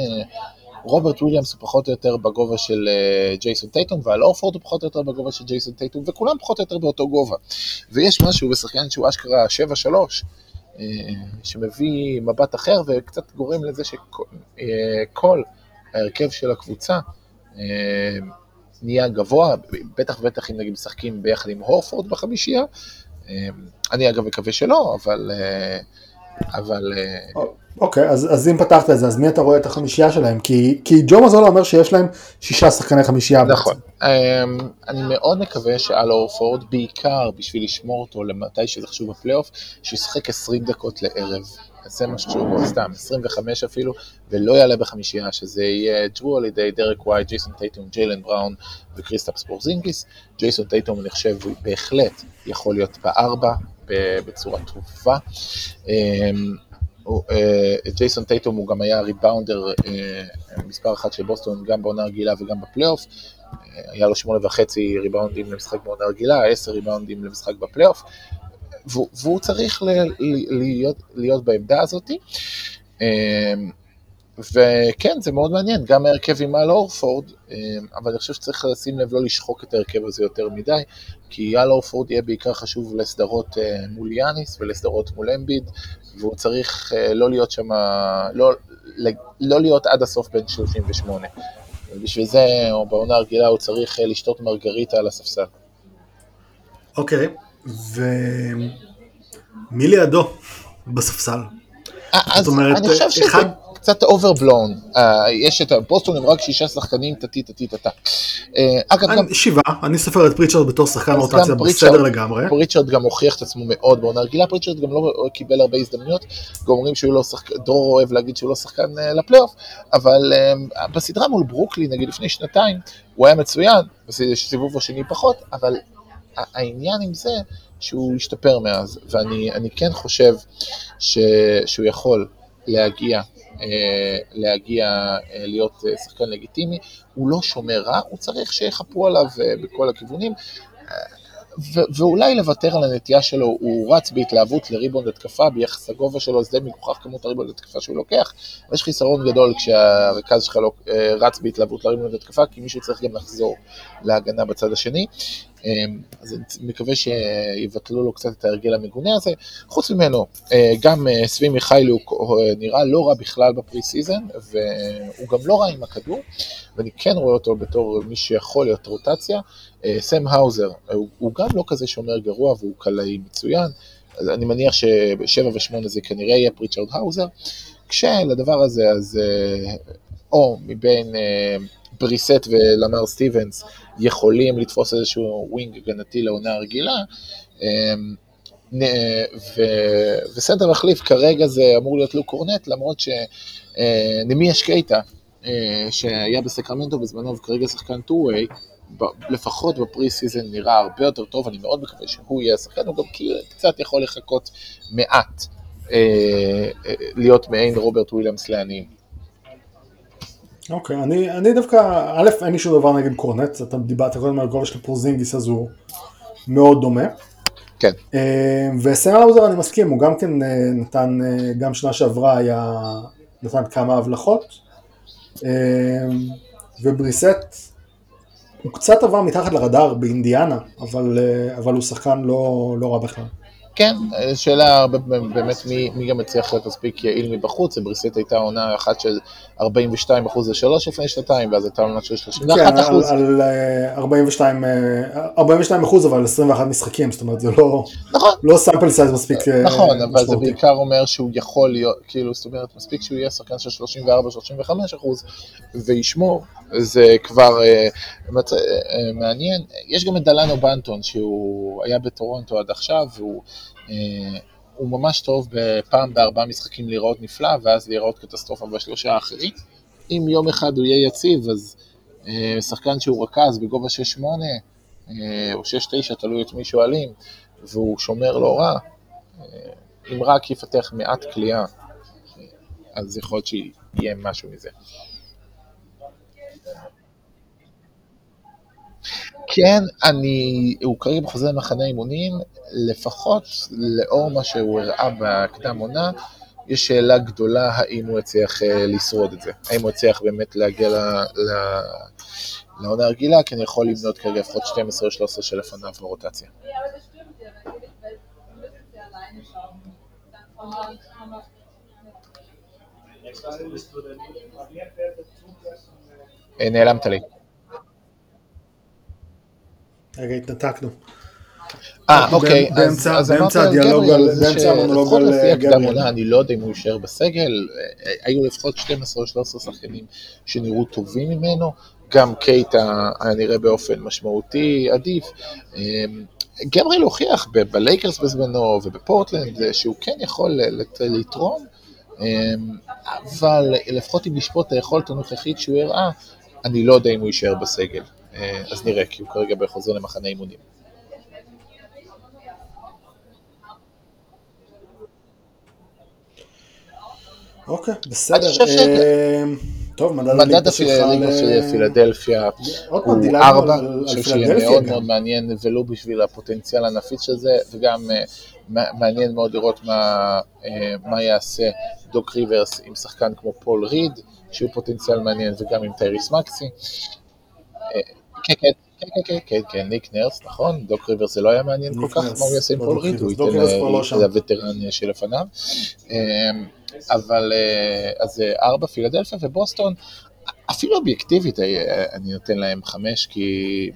רוברט וויליאמס הוא פחות או יותר בגובה של ג'ייסון טייטום, ואל הורפורד הוא פחות או יותר בגובה של ג'ייסון טייטום, וכולם פחות או יותר באותו גובה. ויש משהו בשחקן שהוא אשכרה 7-3, שמביא מבט אחר וקצת גורם לזה שכל ההרכב של הקבוצה נהיה גבוה, בטח ובטח אם נגיד משחקים ביחד עם הורפורד בחמישייה. אני אגב מקווה שלא, אבל... אבל... אוקיי, אז, אז אם פתחת את זה, אז מי אתה רואה את החמישייה שלהם? כי, כי ג'ו מזולה אומר שיש להם שישה שחקני חמישייה. נכון. בעצם. אני מאוד מקווה שאל הורפורד, בעיקר בשביל לשמור אותו למתי שזה חשוב בפלייאוף, שישחק 20 דקות לערב. זה מה שחשוב, סתם, 25 אפילו, ולא יעלה בחמישייה, שזה יהיה ג'רו הולידיי דרק ווייט, ג'ייסון טייטום, ג'יילן בראון וקריסטאפס פורזינגיס. ג'ייסון טייטום, אני חושב, בהחלט יכול להיות בארבע, בצורה טובה. ג'ייסון טייטום הוא גם היה ריבאונדר מספר אחת של בוסטון, גם בעונה רגילה וגם בפלייאוף. היה לו שמונה וחצי ריבאונדים למשחק בעונה רגילה, עשר ריבאונדים למשחק בפלייאוף. והוא צריך להיות, להיות בעמדה הזאת. וכן, זה מאוד מעניין, גם ההרכב עם אל אורפורד, אבל אני חושב שצריך לשים לב לא לשחוק את ההרכב הזה יותר מדי, כי אל אורפורד יהיה בעיקר חשוב לסדרות מול יאניס ולסדרות מול אמביד, והוא צריך לא להיות שם, לא, לא להיות עד הסוף בן 38. ובשביל זה, או בעונה הרגילה, הוא צריך לשתות מרגריטה על הספסל. אוקיי, ומי לידו בספסל? זאת אומרת, אני חושב שזה אחד... קצת overblown, uh, יש את בוסטון עם רק שישה שחקנים, טטי טטי טטה. אגב גם... שבעה, אני סופר את פריצ'רד בתור שחקן רוטציה בסדר לגמרי. פריצ'רד גם הוכיח את עצמו מאוד בעונה רגילה, פריצ'רד גם לא קיבל הרבה הזדמנויות, גם אומרים שהוא לא שחקן, דרור אוהב להגיד שהוא לא שחקן uh, לפלייאוף, אבל uh, בסדרה מול ברוקלי, נגיד לפני שנתיים, הוא היה מצוין, בסיבוב השני פחות, אבל העניין עם זה שהוא השתפר מאז, ואני כן חושב ש, שהוא יכול להגיע, להגיע להיות שחקן לגיטימי, הוא לא שומר רע, הוא צריך שיחפו עליו בכל הכיוונים. ואולי לוותר על הנטייה שלו, הוא רץ בהתלהבות לריבונד התקפה, ביחס לגובה שלו זה מגוחך כמות הריבונד התקפה שהוא לוקח, ויש חיסרון גדול כשהרכז שלך לא, רץ בהתלהבות לריבונד התקפה, כי מישהו צריך גם לחזור להגנה בצד השני. אז אני מקווה שיבטלו לו קצת את ההרגל המגונה הזה. חוץ ממנו, גם סבי מיכאיליוק הוא נראה לא רע בכלל ב preseason, והוא גם לא רע עם הכדור, ואני כן רואה אותו בתור מי שיכול להיות רוטציה. סם האוזר, הוא גם לא כזה שומר גרוע והוא קלעי מצוין. אז אני מניח שבשבע ושמונה זה כנראה יהיה פריצ'רד האוזר, כשלדבר הזה, אז או מבין בריסט ולמר סטיבנס יכולים לתפוס איזשהו wing הגנתי לעונה הרגילה, ו... וסנטר מחליף כרגע זה אמור להיות לוק קורנט, למרות שנמיאס קייטה, שהיה בסקרמנטו בזמנו וכרגע שחקן 2-way, לפחות ב preseason נראה הרבה יותר טוב, אני מאוד מקווה שהוא יהיה השחקן, הוא גם קצת יכול לחקות מעט להיות מעין רוברט וויליאמס לעניים. אוקיי, okay, אני, אני דווקא, א', אין לי שום דבר נגד קורנט, אתה דיברת קודם על גובה של פורזינגיס אז הוא מאוד דומה. כן. אה, וסם האוזר אני מסכים, הוא גם כן אה, נתן, אה, גם שנה שעברה היה, נתן כמה הבלחות. ובריסט, הוא קצת עבר מתחת לרדאר באינדיאנה, אבל, אבל הוא שחקן לא, לא רע בכלל. כן, שאלה באמת מי, מי גם הצליח להיות מספיק יעיל מבחוץ, בריסט הייתה עונה אחת של 42 אחוז לשלוש לפני שנתיים, ואז הייתה עונה של 31 אחוז. כן, על, על 42, 42 אחוז אבל 21 משחקים, זאת אומרת זה לא, נכון. לא sample size מספיק אה, נכון, אבל זה בעיקר אומר שהוא יכול להיות, כאילו, זאת אומרת, מספיק שהוא יהיה שחקן של 34-35 אחוז וישמור, זה כבר אה, מצ... אה, מעניין. יש גם את דלנו בנטון, שהוא היה בטורונטו עד עכשיו, והוא... הוא ממש טוב בפעם בארבעה משחקים להיראות נפלא, ואז להיראות קטסטרופה בשלושה האחרים. אם יום אחד הוא יהיה יציב, אז אה, שחקן שהוא רכז בגובה 6-8, אה, או 6-9, תלוי את מי שואלים, והוא שומר לא רע, אה, אם רק יפתח מעט כליאה, אז יכול להיות שיהיה משהו מזה. כן, אני, הוא כרגע בחוזה למחנה אימונים, לפחות לאור מה שהוא הראה בקדם עונה, יש שאלה גדולה האם הוא הצליח אה, לשרוד את זה, האם הוא הצליח באמת להגיע ל, ל, לעונה הרגילה, כי אני יכול למנות כרגע לפחות 12 או 13 שלפניו ברוטציה. אה, נעלמת לי. רגע, התנתקנו. אה, אוקיי, באמצע הדיאלוג, באמצע המונולוג על גבריאל. אני לא יודע אם הוא יישאר בסגל, היו לפחות 12 או 13 שחקנים שנראו טובים ממנו, גם קייטה היה נראה באופן משמעותי עדיף. גבריאל הוכיח בלייקרס בזמנו ובפורטלנד שהוא כן יכול לתרום, אבל לפחות אם לשפוט את היכולת הנוכחית שהוא הראה, אני לא יודע אם הוא יישאר בסגל. אז נראה, כי הוא כרגע בחוזר למחנה אימונים. אוקיי, בסדר. אה, טוב, מדד הליגה שלך פילדלפיה הוא ארבע, אני חושב שיהיה מאוד מאוד מעניין, ולו בשביל הפוטנציאל הנפיץ של זה, וגם אה, מעניין מאוד לראות אה, מה יעשה דוק ריברס עם שחקן כמו פול ריד, שהוא פוטנציאל מעניין, וגם עם טייריס מקסי. כן, כן. כן, כן, כן, כן, ניק נרס, נכון, דוק ריברס זה לא היה מעניין כל כך, מה הוא יעשה עם פול ריד, הוא ייתן לווטרן שלפניו. אבל אה, אז אה, ארבע פילדלפיה ובוסטון, אפילו אובייקטיבית אה, אני נותן להם חמש, כי,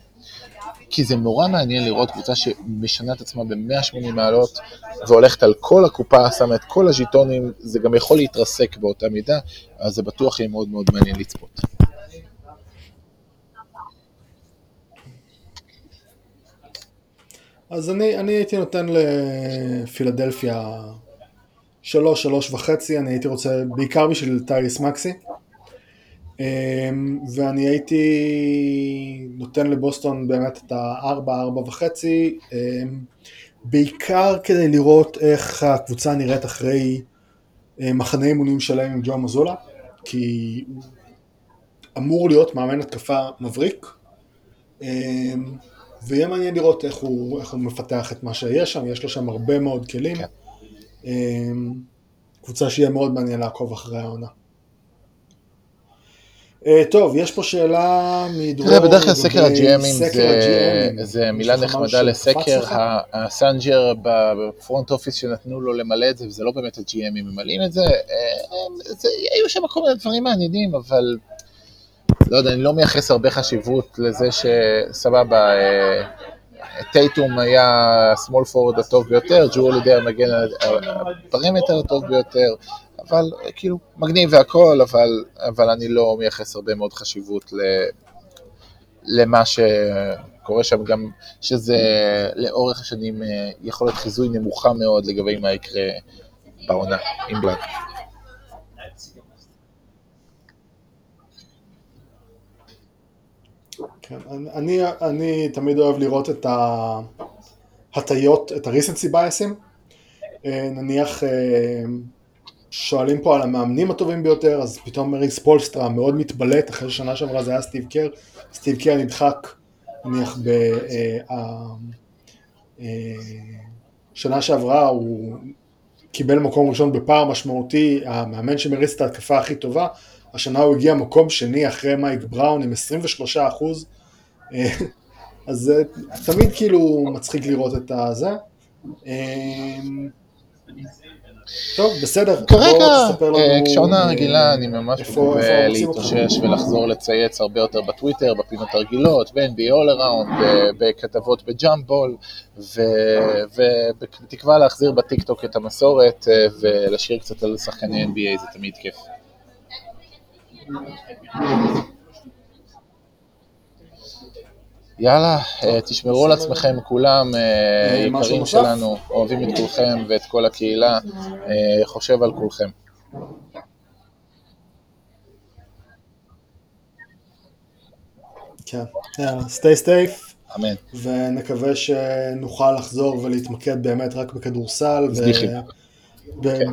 כי זה נורא מעניין לראות קבוצה שמשנה את עצמה ב-180 מעלות והולכת על כל הקופה, שמה את כל הז'יטונים, זה גם יכול להתרסק באותה מידה, אז זה בטוח יהיה מאוד מאוד מעניין לצפות. אז אני, אני הייתי נותן לפילדלפיה שלוש, שלוש וחצי, אני הייתי רוצה, בעיקר בשביל טייריס מקסי. אמ, ואני הייתי נותן לבוסטון באמת את הארבע, ארבע וחצי, אמ, בעיקר כדי לראות איך הקבוצה נראית אחרי אה, מחנה אימונים שלהם עם ג'ו מזולה, כי הוא אמור להיות מאמן התקפה מבריק, אמ, ויהיה מעניין לראות איך הוא, איך הוא מפתח את מה שיש שם, יש לו שם הרבה מאוד כלים. כן. אמ, קבוצה שיהיה מאוד מעניין לעקוב אחרי העונה. אה, טוב, יש פה שאלה מדרור. תראה, בדרך כלל סקר ה GM ים זה- מילה נחמדה לסקר, ה messenger ב front office שנתנו לו למלא את זה, וזה לא באמת ה GM ים ממלאים את אה, זה- היו שם כל מיני דברים מעניינים, אבל לא יודע, אני לא מייחס הרבה חשיבות לזה שסבבה, אה, טייטום היה ה small forward הטוב ביותר, ג'רו הולידיי המגן ה perimeter הטוב ביותר, אבל אה, כאילו מגניב והכל, אבל, אבל אני לא מייחס הרבה מאוד חשיבות ל, למה שקורה שם, גם שזה לאורך השנים אה, יכול להיות חיזוי נמוכה מאוד לגבי מה יקרה בעונה עם בלאק. כן, אני, אני תמיד אוהב לראות את ההטיות, את ה-recency biasים. אה, נניח אה, שואלים פה על המאמנים הטובים ביותר, אז פתאום מריס ספולסטרה מאוד מתבלט, אחרי ששנה שעברה זה היה סטיב קר, סטיב קר נדחק נניח בשנה שעברה הוא קיבל מקום ראשון בפער משמעותי, המאמן שמריץ את ההתקפה הכי טובה, השנה הוא הגיע מקום שני אחרי מייק בראון עם 23 אחוז, אז זה תמיד כאילו מצחיק לראות את הזה. טוב, בסדר. כרגע, אה, כשעונה אה, רגילה אני ממש מקווה? להתאושש ולחזור לצייץ הרבה יותר בטוויטר, בפינות הרגילות, ב-NBA All Around, בכתבות בג'אמפבול, ובתקווה להחזיר בטיקטוק את המסורת אה, ולשיר קצת על שחקני NBA, זה תמיד כיף. יאללה, אה, תשמרו על עצמכם כולם, אה, משהו יקרים? שלנו, אוהבים את כולכם ואת כל הקהילה, אה, חושב על כולכם. כן, stay safe, אמן. ונקווה שנוכל לחזור ולהתמקד באמת רק בכדורסל, סליחי. ב-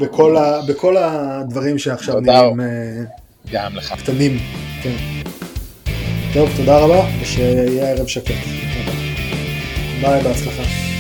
בכל הדברים שעכשיו. נראים אה. קטנים. כן. טוב, תודה רבה, ושיהיה ערב שקט. ביי, בהצלחה.